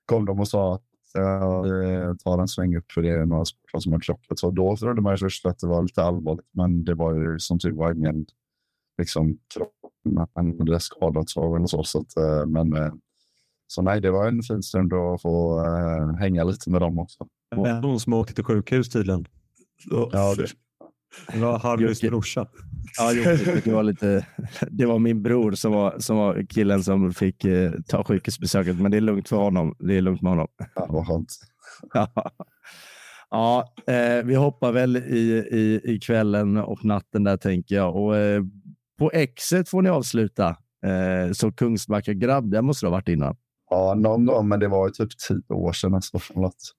kom de och sa att jag tar en sväng upp för det är några sportare som har krockat. Så då trodde man först att det var lite allvarligt, men det var ju som tur var ingen liksom, krock. Man hade skadat sig eller så. så att, eh, men, så nej, det var en fin stund att få äh, hänga lite med dem också. Någon som åkte till sjukhus tydligen. Ja, det, det var Harrys brorsa. Ja, det, var lite, det var min bror som var, som var killen som fick eh, ta sjukhusbesöket, men det är lugnt för honom. Det är lugnt med honom. Ja, vad skönt. ja, ja eh, vi hoppar väl i, i, i kvällen och natten där tänker jag. Och, eh, på exet får ni avsluta. Eh, så Kungsbacka-grabb, det måste du ha varit innan. Ja, någon gång, men det var ju typ tio år sedan. Alltså,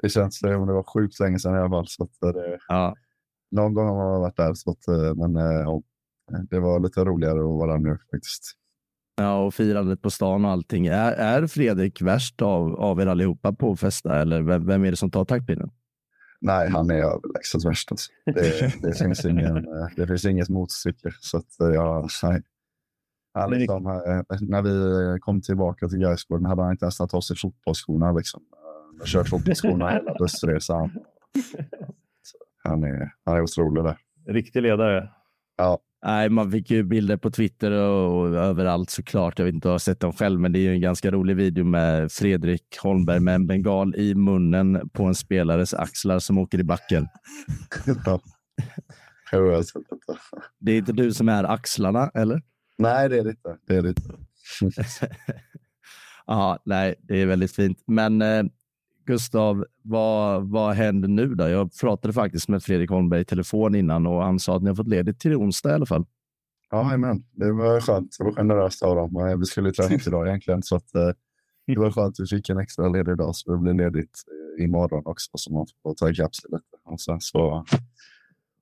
det känns som det var sjukt länge sedan i alla fall. Så det, ja någon gång har man varit där, så att, eh, men eh, ja, det var lite roligare att vara där nu faktiskt. Ja, och firandet på stan och allting. Är, är Fredrik värst av, av er allihopa på att festa eller vem, vem är det som tar taktpinnen? Nej, han är överlägset värst. Alltså. Det, det, finns [LAUGHS] ingen, eh, det finns inget motstycke. Så att, ja, nej. Han liksom, när vi kom tillbaka till Gaisgården hade han inte ens tagit av sig fotbollsskorna. Liksom. Kört fotbollsskorna hela bussresan. [LAUGHS] Han är, han är otrolig där. Riktig ledare. Ja. Nej, man fick ju bilder på Twitter och, och överallt såklart. Jag vet inte om jag har sett dem själv, men det är ju en ganska rolig video med Fredrik Holmberg med en bengal i munnen på en spelares axlar som åker i backen. [LAUGHS] Det är inte du som är axlarna, eller? Nej, det är det inte. Det är det inte. [LAUGHS] ja, nej, det är väldigt fint. Men eh, Gustav, vad, vad händer nu då? Jag pratade faktiskt med Fredrik Holmberg i telefon innan och han sa att ni har fått ledigt till onsdag i alla fall. Ja, men det var skönt. Det var generöst av dem. Vi skulle träna idag egentligen, så att, eh, det var skönt att vi fick en extra ledig dag, så det blir ledigt eh, imorgon också, så man får ta ikapp sig lite. Och sen så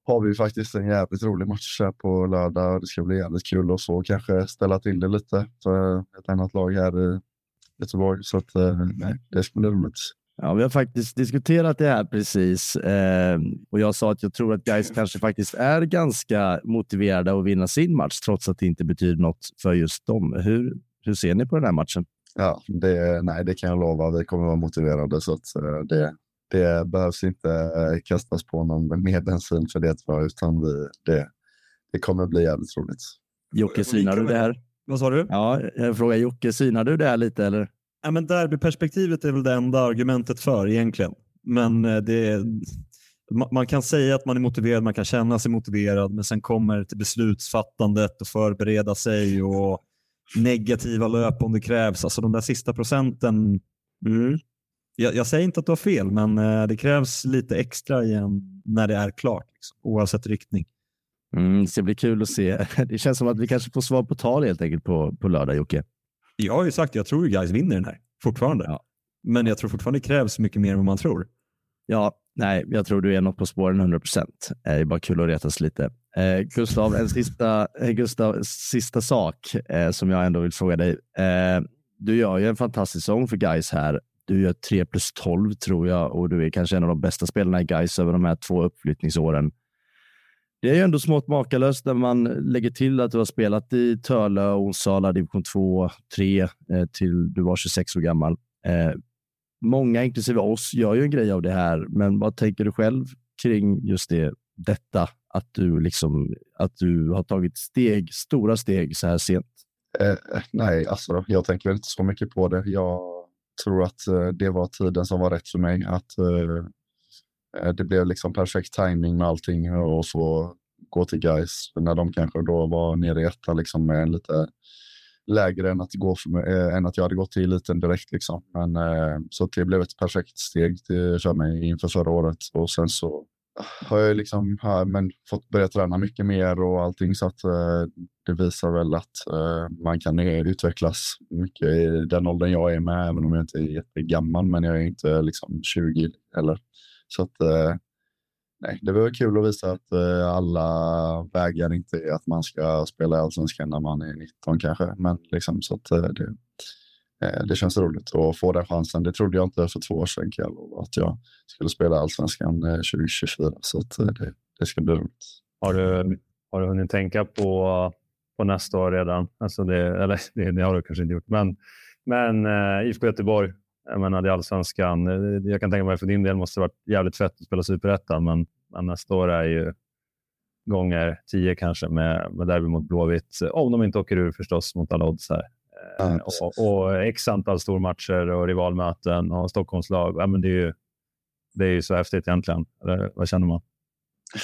har vi faktiskt en jävligt rolig match här på lördag och det ska bli jävligt kul att så kanske ställa till det lite för ett annat lag här i Göteborg. Så att, eh, nej, det ska bli roligt. Ja, vi har faktiskt diskuterat det här precis eh, och jag sa att jag tror att guys kanske faktiskt är ganska motiverade att vinna sin match trots att det inte betyder något för just dem. Hur, hur ser ni på den här matchen? Ja, det, nej, det kan jag lova. Vi kommer vara motiverade så att eh, det, det behövs inte eh, kastas på någon mer bensin för det utan vi, det, det kommer bli jävligt roligt. Jocke, synar du det här? Vad sa du? Ja, jag frågar Jocke, synar du det här lite eller? Ja, men derbyperspektivet är väl det enda argumentet för egentligen. Men eh, det, man kan säga att man är motiverad, man kan känna sig motiverad, men sen kommer det till beslutsfattandet och förbereda sig och negativa löp om det krävs. Alltså de där sista procenten. Mm. Jag, jag, säger inte att du har fel, men eh, det krävs lite extra igen när det är klart, liksom, oavsett riktning. Mm, det ska bli kul att se. [LAUGHS] Det känns som att vi kanske får svar på tal helt enkelt på, på lördag, Jocke. Jag har ju sagt att jag tror att guys vinner den här fortfarande. Ja. Men jag tror fortfarande det krävs mycket mer än vad man tror. Ja, nej, jag tror du är något på spåren 100 procent. Det är bara kul att retas lite. Eh, Gustav, en sista, eh, Gustav, sista sak eh, som jag ändå vill fråga dig. Eh, du gör ju en fantastisk säsong för guys här. Du gör 3 plus 12 tror jag och du är kanske en av de bästa spelarna i guys över de här två uppflyttningsåren. Det är ju ändå smått makalöst när man lägger till att du har spelat i Törle och Onsala division 2, 3 eh, till du var 26 år gammal. Eh, många, inklusive oss, gör ju en grej av det här, men vad tänker du själv kring just det, detta? Att du, liksom, att du har tagit steg, stora steg så här sent? Eh, nej, alltså, jag tänker inte så mycket på det. Jag tror att eh, det var tiden som var rätt för mig. Att Eh, Eh, det blev liksom perfekt timing med allting och så gå till guys när de kanske då var nere i etta liksom med en lite lägre än att, gå för, äh, än att jag hade gått till eliten direkt. Liksom. Men, äh, så det blev ett perfekt steg till, för mig inför förra året och sen så har jag liksom har, men fått börja träna mycket mer och allting så att eh, det visar väl att man kan utvecklas mycket i den åldern jag är med, även om jag inte är jättegammal, men jag är inte liksom 20 heller. Så att eh, nej, det var kul att visa att eh, alla vägar inte är att man ska spela i allsvenskan när man är 19 kanske, men liksom så att eh, det, det känns roligt att få den chansen. Det trodde jag inte för två år sedan kan att jag skulle spela allsvenskan 2024, så att det, det ska bli roligt. Har du, har du hunnit tänka på, på nästa år redan? Alltså det, eller [LAUGHS] det, det har du kanske inte gjort, men, men eh, IFK Göteborg, jag menar, det är allsvenskan. Jag kan tänka mig för din del måste det varit jävligt fett att spela superettan, men, men nästa år är ju gånger tio kanske med, med derby mot Blåvitt. Om de inte åker ur förstås mot alla odds här. Ja, och, och x antal stormatcher och rivalmöten och Stockholmslag. Ja, men det, är ju, det är ju så häftigt egentligen. Eller, vad känner man?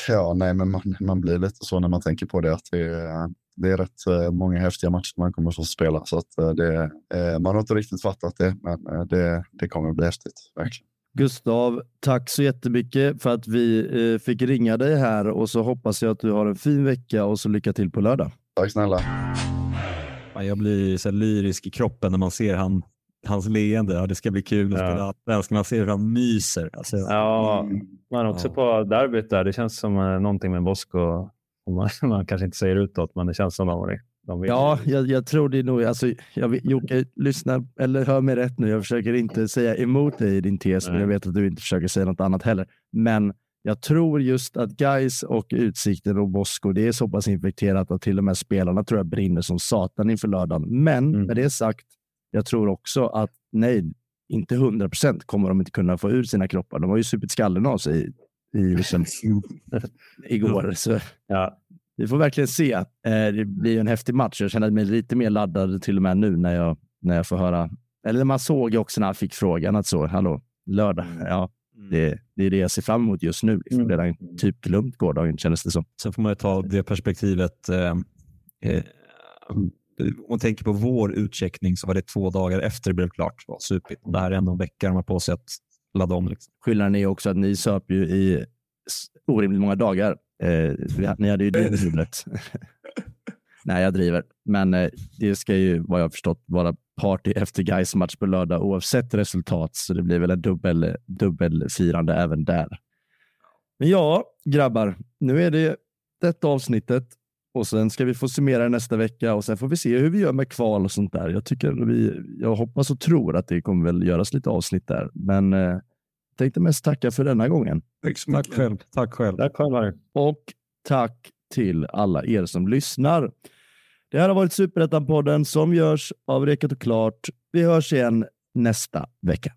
Ja, nej, men man, man blir lite så när man tänker på det. att det är, det är rätt eh, många häftiga matcher man kommer få spela. Så att eh, det, eh, man har inte riktigt fattat det, men det, det kommer bli häftigt. Verkligen. Gustav, tack så jättemycket för att vi fick ringa dig här och så hoppas jag att du har en fin vecka och så lycka till på lördag. Tack snälla. Jag blir så lyrisk i kroppen när man ser han, hans leende. Ja, det ska bli kul att spela allsvenskan. Man ser hur han myser. Alltså, ja, man också ja. på derbyt där. Det känns som någonting med Bosko man, [LAUGHS] man kanske inte säger utåt, men det känns som de, de vill. Ja, jag, jag, tror det nog. Alltså, jag, Jocke, lyssna eller hör mig rätt nu. Jag försöker inte säga emot dig i din tes, Nej. men jag vet att du inte försöker säga något annat heller. Men jag tror just att guys och Utsikten och Bosko, det är så pass infekterat att till och med spelarna tror jag brinner som satan inför lördagen. Men mm. med det sagt, jag tror också att nej, inte hundra procent kommer de inte kunna få ur sina kroppar. De har ju supit skallen av sig i liksom, [LAUGHS] igår. Så ja. Vi får verkligen se. Eh, det blir en häftig match. Jag känner mig lite mer laddad till och med nu när jag, när jag får höra. Eller man såg också när han fick frågan att så, hallå, lördag. Mm. Ja, mm. det, det är det jag ser fram emot just nu. Liksom. Mm. Redan typ glömt gårdagen kändes det som. Sen får man ta det perspektivet. Eh, eh, om man tänker på vår utcheckning så var det två dagar efter det blev klart. Det var supigt. Det här är ändå en vecka de har på sig att ladda om. Liksom. Skillnaden är också att ni söp ju i orimligt många dagar. Eh, ni hade ju dubblet. [LAUGHS] Nej, jag driver. Men eh, det ska ju, vad jag har förstått, vara party efter Gais match på lördag oavsett resultat. Så det blir väl en dubbel, dubbelfirande även där. Men ja, grabbar, nu är det detta avsnittet och sen ska vi få summera nästa vecka och sen får vi se hur vi gör med kval och sånt där. Jag tycker vi, jag hoppas och tror att det kommer väl göras lite avsnitt där, men eh, tänkte mest tacka för denna gången. Tack så mycket. Tack själv. Tack själv. Tack själv. Och tack till alla er som lyssnar. Det här har varit Superettan-podden som görs av Reket och Klart. Vi hörs igen nästa vecka.